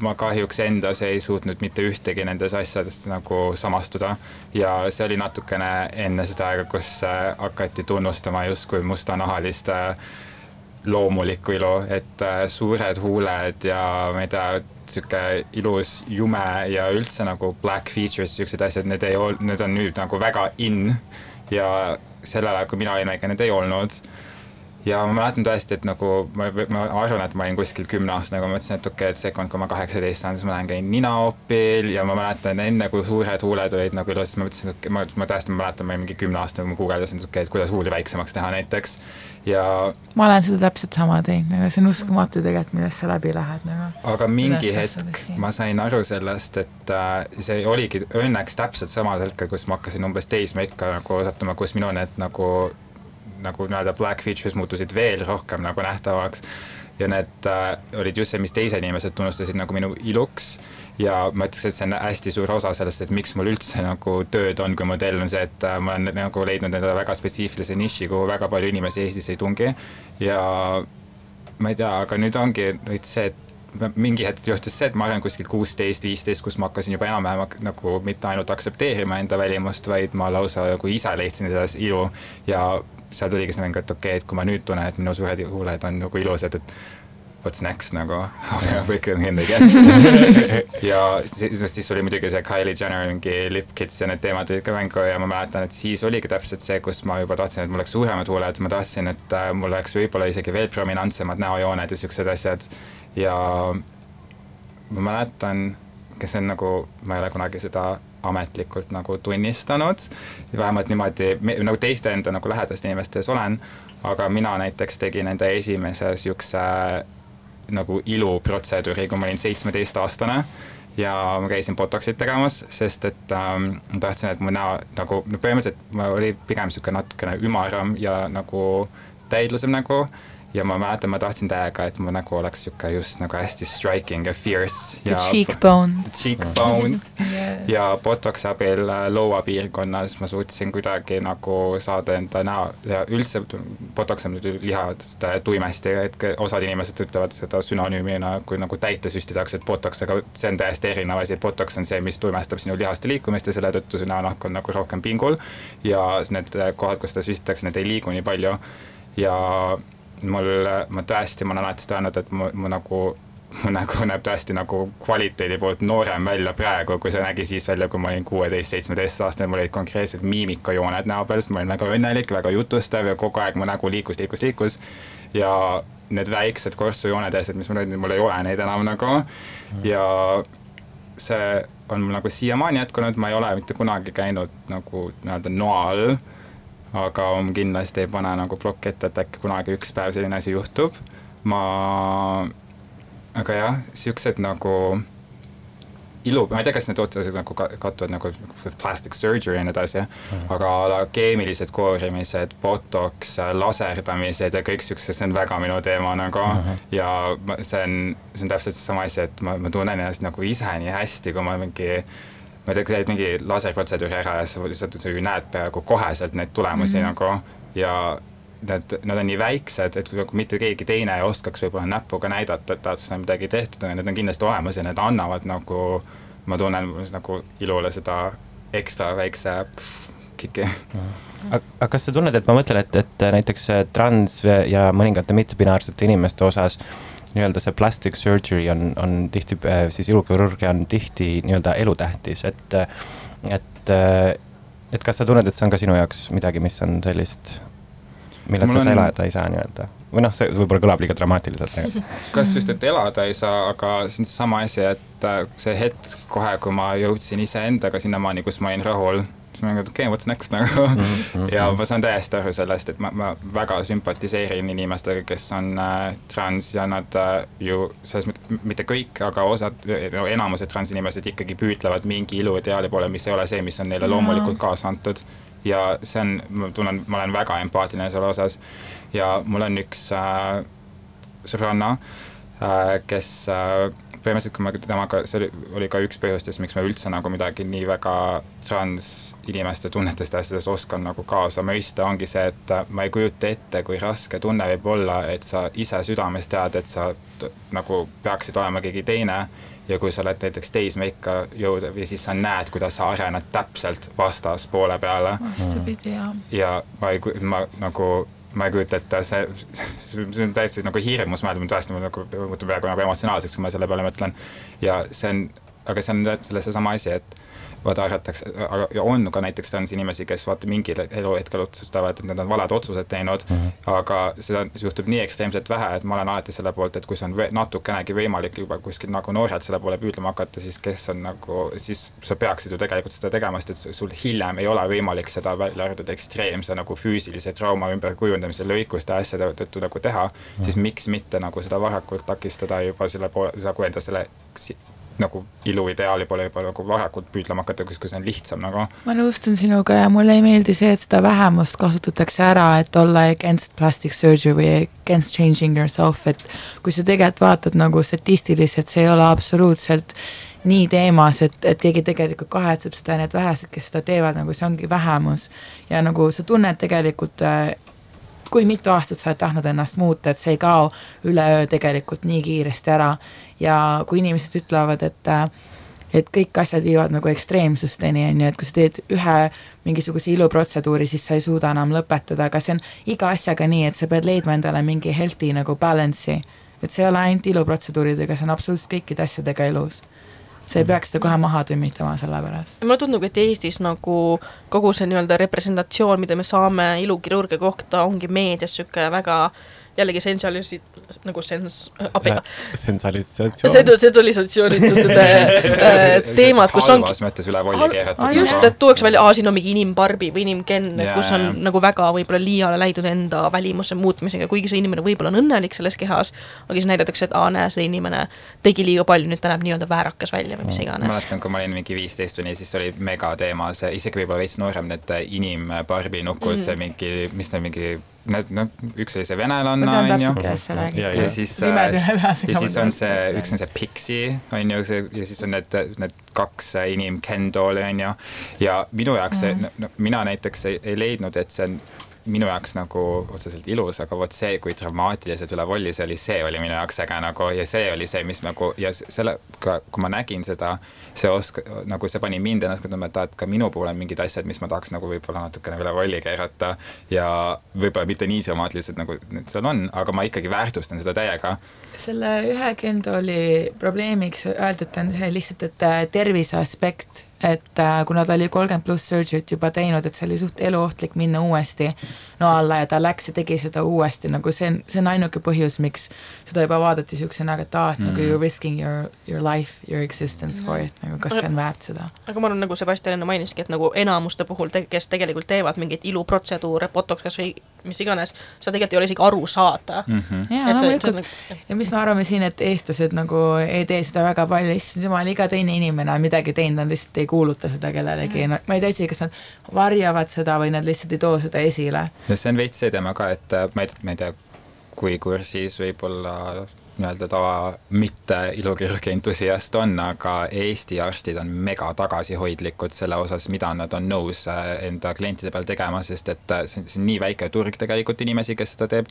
ma kahjuks endas ei suutnud mitte ühtegi nendest asjadest nagu samastuda. Ja see oli natukene enne seda aega, kus äh, hakati tunnustama justkui mustanahalist äh, loomulikku ilu, et äh, suured huuled ja ma ei tea, sihuke ilus jume ja üldse nagu black features, siuksed asjad, need ei ol-, need on nüüd nagu väga in ja sellel ajal, kui mina olin väike, need ei olnud ja ma mäletan tõesti, et nagu ma, ma arvan, et ma olin kuskil kümneaastane, kui ma mõtlesin, et okei okay,, et sekund, kui ma kaheksateist saan, siis ma lähen käin ninaopil ja ma mäletan enne, kui suured huuled olid nagu ilus, siis ma mõtlesin, et ma, ma tõesti mäletan, ma olin mingi kümneaastane, kui ma guugeldasin, et okei okay,, et kuidas huuli väiksemaks teha näiteks ja ma olen seda täpselt sama teinud, aga see on uskumatu tegelikult, millest sa läbi lähed nagu. aga mingi hetk ma sain aru sellest, et äh, see oligi õnneks täpselt samal hetkel, kus ma hakkasin umbes teisme ikka nagu sattuma, kus minu need nagu, nagu nii-öelda black features muutusid veel rohkem nagu nähtavaks. Ja need äh, olid just see, mis teised inimesed tunnustasid nagu minu iluks. Ja ma ütleks, et see on hästi suur osa sellest, et miks mul üldse nagu tööd on kui modell, on see, et äh, ma olen nagu leidnud endale väga spetsiifilise niši, kuhu väga palju inimesi Eestis ei tungi. Ja ma ei tea, aga nüüd ongi veits see, et mingi hetk juhtus see, et ma olen kuskil kuusteist, viisteist, kus ma hakkasin juba enam-vähem nagu mitte ainult aktsepteerima enda välimust, vaid ma lausa nagu ise leidsin selles ilu. Ja seal tuligi see mäng, et okei okay,, et kui ma nüüd tunnen, et minu suured huuled on nagu ilusad, et what's next nagu I break in again ja siis, siis oli muidugi see Kylie Jenner mingi lip kits ja need teemad tulid ka mängu ja ma mäletan, et siis oligi täpselt see, kus ma juba tahtsin, et mul oleks suuremad huuled, ma tahtsin, et äh, mul oleks võib-olla isegi veel prominentsemad näojooned ja siuksed asjad. Ja ma mäletan, kes on nagu, ma ei ole kunagi seda ametlikult nagu tunnistanud, vähemalt niimoodi nagu teiste enda nagu lähedaste inimeste ees olen, aga mina näiteks tegin enda esimese siukse nagu iluprotseduuri, kui ma olin seitsmeteistaastane ja ma käisin botox'it tegemas, sest et ähm, ma tahtsin, et mu näo nagu, no põhimõtteliselt ma oli pigem niisugune natukene ümaram ja nagu täidlusem nägu ja ma mäletan, ma tahtsin täiega, et mu nägu oleks niisugune just nagu hästi striking ja fierce ja cheekbones. cheekbones Yes. ja botox'i abil äh, lõuapiirkonnas ma suutsin kuidagi nagu saada enda näo ja üldse botox on muidu lihast äh, tuimesti, et osad inimesed ütlevad seda sünonüümina kui nagu täitesüsti tahaks, et botox, aga see on täiesti erinev asi, botox on see, mis tuimestab sinu lihaste liikumist ja selle tõttu su näonahk on nagu rohkem pingul ja need kohad, kus seda süstitakse, need ei liigu nii palju ja mul, ma tõesti, ma olen alati seda öelnud, et mu, mu nagu mu nägu näeb tõesti nagu kvaliteedi poolt noorem välja praegu, kui see nägi siis välja, kui ma olin kuueteist, seitsmeteist aastane, mul olid konkreetsed miimikajooned näo peal, sest ma olin väga õnnelik, väga jutustav ja kogu aeg mu nägu liikus, liikus, liikus. ja need väiksed kortsujoonetesed, mis mul olid, mul ei ole neid enam nagu ja see on mul nagu siiamaani jätkunud, ma ei ole mitte kunagi käinud nagu nii-öelda noa all aga kindlasti ei pane nagu plokki ette, et äkki kunagi üks päev selline asi juhtub. ma, aga jah, siuksed nagu ilu, ma ei tea, kas need otseselt nagu ka- kattuvad nagu plastic surgery ja nii edasi mm., aga keemilised koorimised, botox, laserdamised ja kõik siuksed, see on väga minu teema nagu mm. -hmm. ja see on, see on täpselt seesama asi, et ma, ma tunnen ennast nagu ise nii hästi, kui ma mingi ma ei tea, teed mingi laserprotseduuri ära ja sa lihtsalt näed peaaegu koheselt neid tulemusi mm -hmm. nagu ja need, nad on nii väiksed, et nagu mitte keegi teine ei oskaks võib-olla näpuga näidata, et tahaks midagi tehtud, aga need on kindlasti olemas ja need annavad nagu, ma tunnen nagu ilule seda ekstra väikse kiki. aga kas sa tunned, et ma mõtlen, et, et näiteks trans ja mõningate mittepinaarsete inimeste osas nii-öelda see plastic surgery on, on tihti, siis ilukirurgia on tihti nii-öelda elutähtis, et, et, et kas sa tunned, et see on ka sinu jaoks midagi, mis on sellist, milleta sa elada ei saa nii-öelda? või noh, see võib-olla kõlab liiga dramaatiliselt, aga kas just, et elada ei saa, aga see on seesama asi, et äh, see hetk kohe, kui ma jõudsin iseendaga sinnamaani, kus ma olin rahul, siis ma olin, et okei okay,, what's next nagu. Ja ma saan täiesti aru sellest, et ma, ma väga sümpatiseerin inimestega, kes on äh, trans ja nad äh, ju selles mõttes, mitte kõik, aga osad, no enamused transinimesed ikkagi püütlevad mingi iluideaali poole, mis ei ole see, mis on neile loomulikult kaasa antud. ja see on, ma tunnen, ma olen väga empaatiline selle osas. Ja mul on üks äh, sõbranna äh, kes äh, põhimõtteliselt, kui ma temaga, see oli, oli ka üks põhjustest, miks ma üldse nagu midagi nii väga transinimeste tunnetest ja asjadest oskan nagu kaasa mõista, ongi see, et ma ei kujuta ette, kui raske tunne võib olla, et sa ise südames tead, et sa nagu peaksid olema keegi teine ja kui sa oled näiteks teismeikka jõudnud ja siis sa näed, kuidas sa arened täpselt vastaspoole peale vastupidi, jah. ja ma ei, ma nagu, ma ei kujuta ette, see, see on täiesti nagu hirmus, ma mäletan, tõesti ma nagu muutun peaaegu nagu emotsionaalseks, kui ma selle peale mõtlen. ja see on, aga see on selle seesama asi, et vaata arvatakse, aga ja on ka näiteks transinimesi, kes vaata mingil eluhetkel otsustavad, et nad on valed otsused teinud mm, -hmm. aga seda juhtub nii ekstreemselt vähe, et ma olen alati selle poolt, et kui see on natukenegi võimalik juba kuskil nagu noorelt selle poole püüdlema hakata, siis kes on nagu, siis sa peaksid ju tegelikult seda tegema, sest et sul hiljem ei ole võimalik seda välja arvatud ekstreemse nagu füüsilise trauma ümberkujundamise lõikuste asjade tõttu nagu teha mm, -hmm. siis miks mitte nagu seda varakult takistada juba selle poole, nagu enda selle nagu iluideaali poole juba nagu varakult püüdlema hakata, kus, kus on lihtsam nagu. ma nõustun sinuga ja mulle ei meeldi see, et seda vähemust kasutatakse ära, et olla against plastic surgery against changing yourself, et kui sa tegelikult vaatad nagu statistiliselt, see ei ole absoluutselt nii teemas, et, et keegi tegelikult kahetseb seda ja need vähesed, kes seda teevad, nagu see ongi vähemus. ja nagu sa tunned tegelikult äh, kui mitu aastat sa oled tahtnud ennast muuta, et see ei kao üleöö tegelikult nii kiiresti ära. ja kui inimesed ütlevad, et et kõik asjad viivad nagu ekstreemsusteni, on ju, et kui sa teed ühe mingisuguse iluprotseduuri, siis sa ei suuda enam lõpetada, aga see on iga asjaga nii, et sa pead leidma endale mingi healthy nagu balance'i. et see ei ole ainult iluprotseduuridega, see on absoluutselt kõikide asjadega elus. Sa ei peaks seda kohe maha tümmitama selle pärast. mulle tundub, et Eestis nagu kogu see nii-öelda representatsioon, mida me saame ilukirurgia kohta, ongi meedias niisugune väga jällegi sensualis-, nagu sens-, abiga, sensalisatsioon. sensualisatsioonitud äh, teemad, kus ongi halvas mõttes üle volli keeratud. just, et tuuakse välja, aa, siin on mingi inimbarbi või inimken, Jaa, kus on nagu väga võib-olla liiale läidud enda välimuse muutmisega, kuigi see inimene võib-olla on õnnelik selles kehas, aga siis näidatakse, et aa, näe, see inimene tegi liiga palju, nüüd ta näeb nii-öelda väärakas välja või mis iganes. mäletan, kui ma olin mingi viisteist või nii, siis oli megateema see, isegi võib-olla veits noorem, need inimbarbinukud mm, see mingi, mis need mingi, need, noh, üks oli see venelanna, on ju Ja,. ja siis, peas. ja siis on see, üks on see Pixi, on ju, see ja siis on need, need kaks äh, inim Ken doll'i, on ju. ja minu jaoks see, no mina näiteks ei, ei leidnud, et see on minu jaoks nagu otseselt ilus, aga vot see, kui dramaatiliselt üle volli see oli, see oli minu jaoks äge nagu ja see oli see, mis nagu ja sellega, kui ma nägin seda, see osk-, nagu see pani mind ennast ka tundma, et ka minu puhul on mingid asjad, mis ma tahaks nagu võib-olla natukene üle volli keerata ja võib-olla mitte nii dramaatilised, nagu need seal on, aga ma ikkagi väärtustan seda täiega. Selle ühe Kendali probleemiks öeldi, et on see lihtsalt, et äh, tervise aspekt, et äh, kuna ta oli kolmkümmend pluss surgery't juba teinud, et see oli suht eluohtlik minna uuesti no alla ja ta läks ja tegi seda uuesti, nagu see on, see on ainuke põhjus, miks seda juba vaadati niisugusena, et aa, et mm. nagu Mhm. you are risking your, your life, your existence for it, nagu kas see on väärt seda. aga ma arvan, nagu Sebastian enne mainiski, et nagu enamuste puhul, kes tegelikult teevad mingeid iluprotseduure, botox kas või mis iganes, seda tegelikult ei ole isegi aru saada. mm. -hmm. jaa, loomulikult. ja mis me arvame siin, et eestlased nagu ei tee seda väga palju, issand jumal, iga teine inimene on midagi teinud, nad lihtsalt ei kuuluta seda kellelegi no,, ma ei tea isegi, kas nad varjavad seda või nad lihtsalt ei too seda esile. ja see on veits see teema ka, et äh, ma ei, ma ei tea, kui kursis võib-olla nii-öelda tava mitte ilukirurgi entusiast on, aga Eesti arstid on mega tagasihoidlikud selle osas, mida nad on nõus äh, enda klientide peal tegema, sest et äh, see on, see on nii väike turg tegelikult inimesi, kes seda teeb.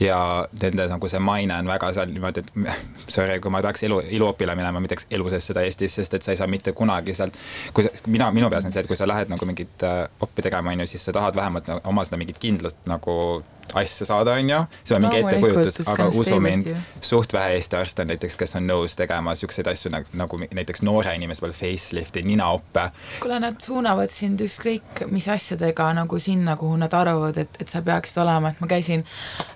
Ja nende nagu see maine on väga seal niimoodi, et sorry, kui ma tahaks elu, iluopile minema, ma ei teeks elu sees seda Eestis, sest et sa ei saa mitte kunagi sealt, kui sa, mina, minu peas on see, et kui sa lähed nagu mingit äh, oppi tegema, on ju, siis sa tahad vähemalt nagu, oma seda mingit kindlat nagu asja saada, on ju, see on mingi ettekujutus, aga usu mind suht vähe Eesti arste on näiteks, kes on nõus tegema siukseid asju nagu, nagu näiteks noore inimese peal facelifti, ninaoppe. kuule, nad suunavad sind ükskõik mis asjadega nagu sinna, kuhu nad arvavad, et, et sa peaksid olema, et ma käisin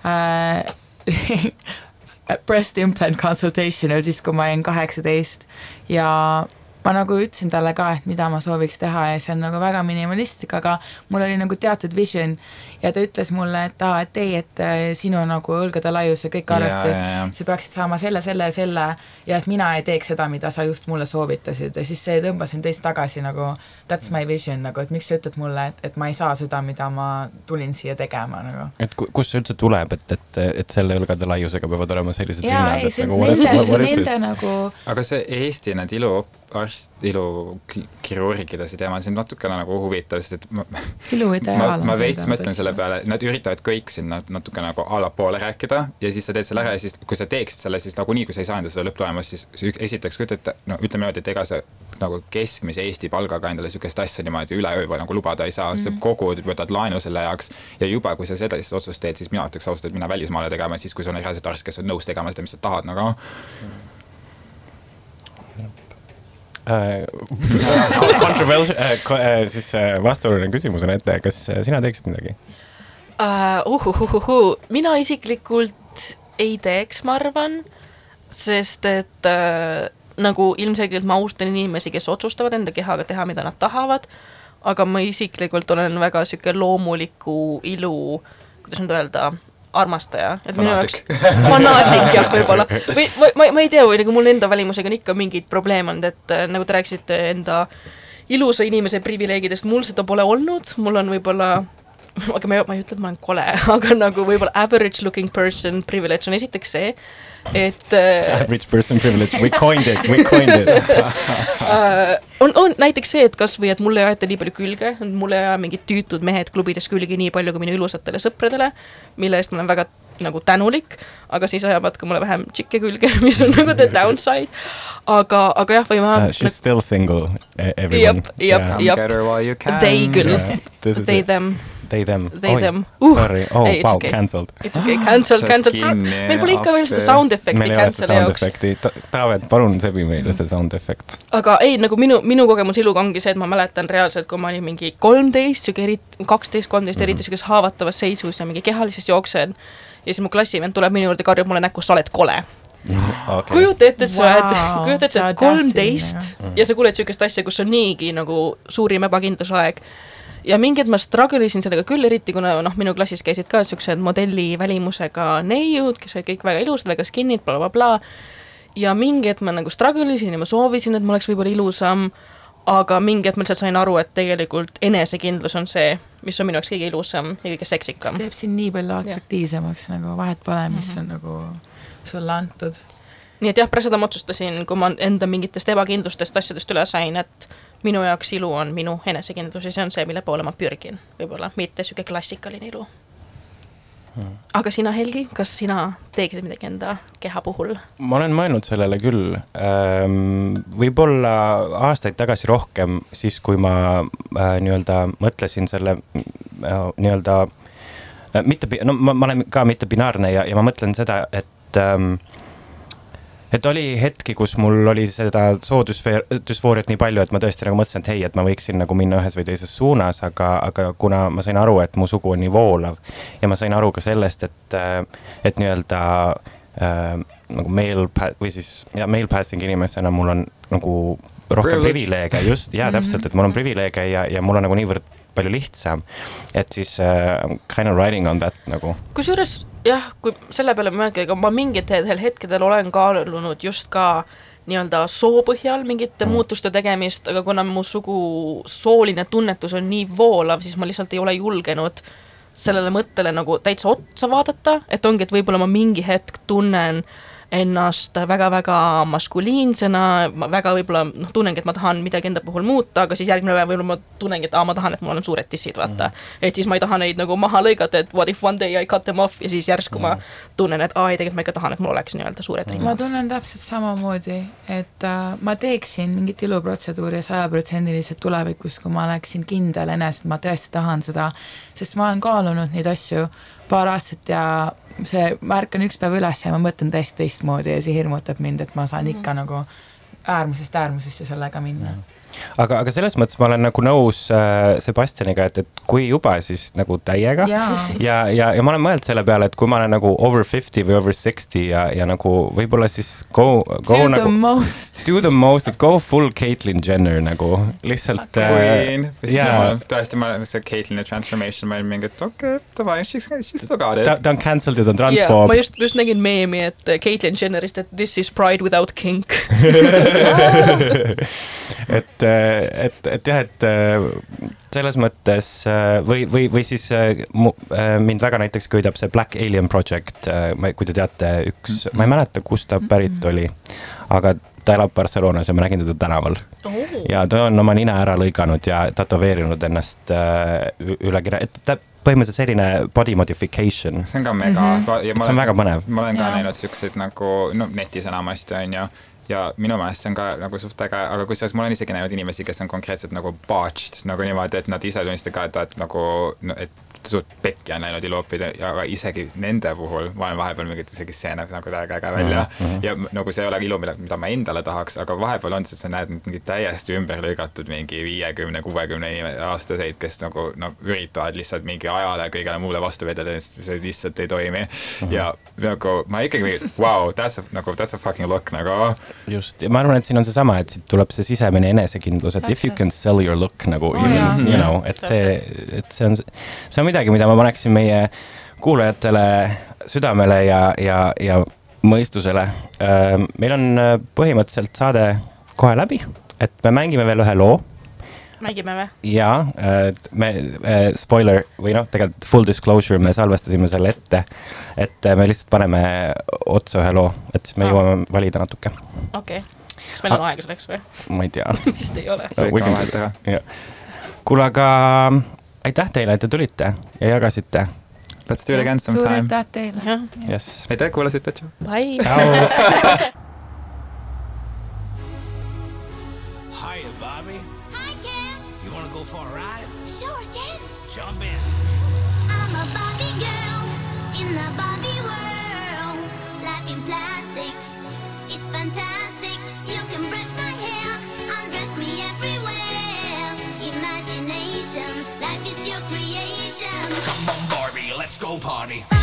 äh, breast implant consultation'il siis, kui ma olin kaheksateist ja ma nagu ütlesin talle ka, et mida ma sooviks teha ja see on nagu väga minimalistlik, aga mul oli nagu teatud vision ja ta ütles mulle, et aa, et ei, et äh, sinu nagu õlgade laius ja kõik arvestades sa peaksid saama selle, selle ja selle ja et mina ei teeks seda, mida sa just mulle soovitasid. Ja siis see tõmbas mind teist tagasi nagu that's my vision nagu, et miks sa ütled mulle, et, et ma ei saa seda, mida ma tulin siia tegema nagu. et ku- kust see üldse tuleb, et, et, et selle õlgade laiusega peavad olema sellised ei, see et nagu nende, nende nagu aga see Eesti need iluarst, ilukirurgide see teema, see on natukene nagu huvitav, sest et ma, ma, ma veits mõtlen selle. peale, nad üritavad kõik sinna natuke nagu allapoole rääkida ja siis sa teed selle ära ja siis, kui sa teeksid selle, siis nagunii, kui sa ei saa enda seda lõpptulemust, siis esiteks kujuta ette, no ütleme niimoodi, et ega sa nagu keskmise Eesti palgaga endale niisugust asja niimoodi üleöö või nagu lubada ei saa mm, -hmm. sa kogud, võtad laenu selle jaoks ja juba, kui sa sellist otsust teed, siis mina ütleks ausalt, et mine välismaale tegema, siis kui sul on reaalselt arst, kes on nõus tegema seda, mis sa tahad nagu. Äh, Controversial, siis äh, vastuoluline küsimus on ette, kas äh, sina teeksid midagi? uh,. uhuhuhuhu, mina isiklikult ei teeks, ma arvan, sest et uh, nagu ilmselgelt ma austan inimesi, kes otsustavad enda kehaga teha, mida nad tahavad, aga ma isiklikult olen väga sihuke loomuliku ilu, kuidas nüüd öelda, armastaja, et minu jaoks Fanaatik. jah, võib-olla. Või ma, ma, ma ei tea, või nagu mul enda välimusega on ikka mingeid probleeme olnud, et äh, nagu te rääkisite enda ilusa inimese privileegidest, mul seda pole olnud, mul on võib-olla aga ma ei, ma ei ütle, et ma olen kole, aga nagu võib-olla average looking person privilege on esiteks see, et äh, Average person privilege, we coined it, we coined it. äh, on, on näiteks see, et kasvõi, et mulle ei aeta nii palju külge, mulle ei aja mingid tüütud mehed klubides külge nii palju kui minu ilusatele sõpradele, mille eest ma olen väga nagu tänulik, aga siis ajavad ka mulle vähem tšikke külge, mis on nagu the downside. aga, aga jah, või ma Uh, She's still single, everyone. Get her while you can. They küll This is they them, They them. They them. Uh, Sorry, oh ei, wow, okay. cancelled. It's okay, cancel, cancel, meil pole ikka veel seda sound efekti meil ei ole seda cancel'i sound jaoks. efekti, Taavet, palun sebi meile see sound efekt. aga ei, nagu minu, minu kogemus iluga ongi see, et ma mäletan reaalselt, kui ma olin mingi kolmteist, sihuke eri-, kaksteist, kolmteist, eriti sihukeses haavatavas seisus ja mingi kehalises jooksen. ja siis mu klassivend tuleb minu juurde, karjub mulle näkku, sa oled kole. okay.. kujuta ette, et sa oled Vau, kujuta ette, sa sa oled kolmteist ja sa kuuled sihukest asja, kus on niigi nagu suurim ebakindlusaeg. Ja mingi hetk ma struggle isin sellega küll, eriti kuna noh, minu klassis käisid ka siuksed modelli välimusega neiud, kes olid kõik väga ilusad, väga skinny'd bla,, blablabla. ja mingi hetk ma nagu struggle isin ja ma soovisin, et ma oleks võib-olla ilusam, aga mingi hetk ma lihtsalt sain aru, et tegelikult enesekindlus on see, mis on minu jaoks kõige ilusam ja kõige seksikam. teeb sind nii palju atraktiivsemaks, nagu vahet pole, mis on nagu sulle antud. nii et jah, pärast seda ma otsustasin, kui ma enda mingitest ebakindlustest asjadest üle sain, et minu jaoks ilu on minu enesekindlus ja see on see, mille poole ma pürgin, võib-olla mitte sihuke klassikaline ilu. aga sina, Helgi, kas sina teeksid midagi enda keha puhul? ma olen mõelnud sellele küll, võib-olla aastaid tagasi rohkem, siis kui ma äh, nii-öelda mõtlesin selle äh, nii-öelda äh, mitte, no ma, ma olen ka mittebinaarne ja, ja ma mõtlen seda, et ähm, et oli hetki, kus mul oli seda soodüsfooriat nii palju, et ma tõesti nagu mõtlesin, et hei, et ma võiksin nagu minna ühes või teises suunas, aga, aga kuna ma sain aru, et mu sugu on nii voolav ja ma sain aru ka sellest, et, et nii-öelda äh, nagu male pa- või siis ja male passing inimesena mul on nagu rohkem privileege, just, jaa, täpselt, et mul on privileege ja, ja mul on nagu niivõrd palju lihtsam, et siis äh, kind of riding on that nagu. Kusjuures jah, kui selle peale mõelge, ega ma mingitel hetkedel olen kaalunud just ka nii-öelda soo põhjal mingite mm. muutuste tegemist, aga kuna mu sugu sooline tunnetus on nii voolav, siis ma lihtsalt ei ole julgenud sellele mõttele nagu täitsa otsa vaadata, et ongi, et võib-olla ma mingi hetk tunnen ennast väga-väga maskuliinsena, ma väga võib-olla noh, tunnengi, et ma tahan midagi enda puhul muuta, aga siis järgmine päev võib-olla ma tunnengi, et aa, ma tahan, et mul on suured tissid, vaata mm.. et siis ma ei taha neid nagu maha lõigata, et what if one day I cut them off ja siis järsku mm. ma tunnen, et aa ei, tegelikult ma ikka tahan, et mul oleks nii-öelda suured ma rinnad. tunnen täpselt samamoodi, et äh, ma teeksin mingit iluprotseduuri sajaprotsendiliselt tulevikus, kui ma oleksin kindel enes, et ma tõesti tahan seda, sest ma olen kaalunud neid asju paar aastat ja see, ma ärkan üks päev üles ja ma mõtlen täiesti teistmoodi ja see hirmutab mind, et ma saan ikka nagu äärmusest äärmusesse sellega minna. aga, aga selles mõttes ma olen nagu nõus äh, Sebastianiga, et, et kui juba, siis nagu täiega. jaa, ja, ja, ja ma olen mõelnud selle peale, et kui ma olen nagu over fifty või over sixty ja, ja nagu võib-olla siis go, go do the nagu most. do the most, et go full Caitlyn Jenner nagu lihtsalt Queen, jaa. tõesti, ma, see Caitlyn'i transformation, ma olin mingi, et okei okay,, davai, she's, she's still got ta, it. ta on cancelled ja ta on transfoob ma just, just nägin meemi, et Caitlyn Jennerist, et this is pride without kink. et, et, et jah, et äh, selles mõttes äh, või, või, või siis mu, mind väga näiteks köidab see Black Alien Project, kui te teate, üks, ma ei mäleta, kust ta pärit oli, aga ta elab Barcelonas ja ma nägin teda tänaval ja ta on oma nina ära lõiganud ja tätoveerinud ennast äh, üle kirja, et ta põhimõtteliselt selline body modification. see on ka mega Mhm. mm, -hmm. see on väga põnev. ma olen ka Jaa. näinud siukseid nagu, no netis enamasti on ju, ja minu meelest see on ka nagu suht äge, aga kusjuures ma olen isegi näinud inimesi, kes on konkreetselt nagu botched nagu niimoodi, et nad ise tunnistavad ka, et, et nagu no,, et suht pekki on läinud iluopid ja aga isegi nende puhul ma olen vahepeal mingit isegi see näeb nagu täiega äge välja mm. -hmm. ja nagu see ei ole ilu, mida, mida ma endale tahaks, aga vahepeal on see, et sa näed mingit täiesti ümber lõigatud mingi viiekümne, kuuekümne aastaseid, kes nagu no üritavad lihtsalt mingi ajale ja kõigele muule vastu vedada see lihtsalt ei toimi mm. -hmm. ja nagu ma ikkagi, wow, that's a nagu that's a fucking look nagu. just, ja ma arvan, et siin on seesama, et siit tuleb see sisemine enesekindlus, et if you can sell your look nagu Oo, you, jaa. you know, et see, et see on, see on midagi, mida ma paneksin meie kuulajatele südamele ja, ja, ja mõistusele. meil on äh, põhimõtteliselt saade kohe läbi, et me mängime veel ühe loo mängime või? ja et me äh, spoiler või noh, tegelikult full disclosure, me salvestasime selle ette. et äh, me lihtsalt paneme otsa ühe loo, et siis me Aa. jõuame valida natuke, okei okay.. kas meil on aega selleks või? ma ei tea vist ei ole. Jah. kuule, aga aitäh teile, et te tulite ja jagasite. Let's do it again suur sometime. aitäh teile. aitäh, kuulasite, tšau. bye. go party. I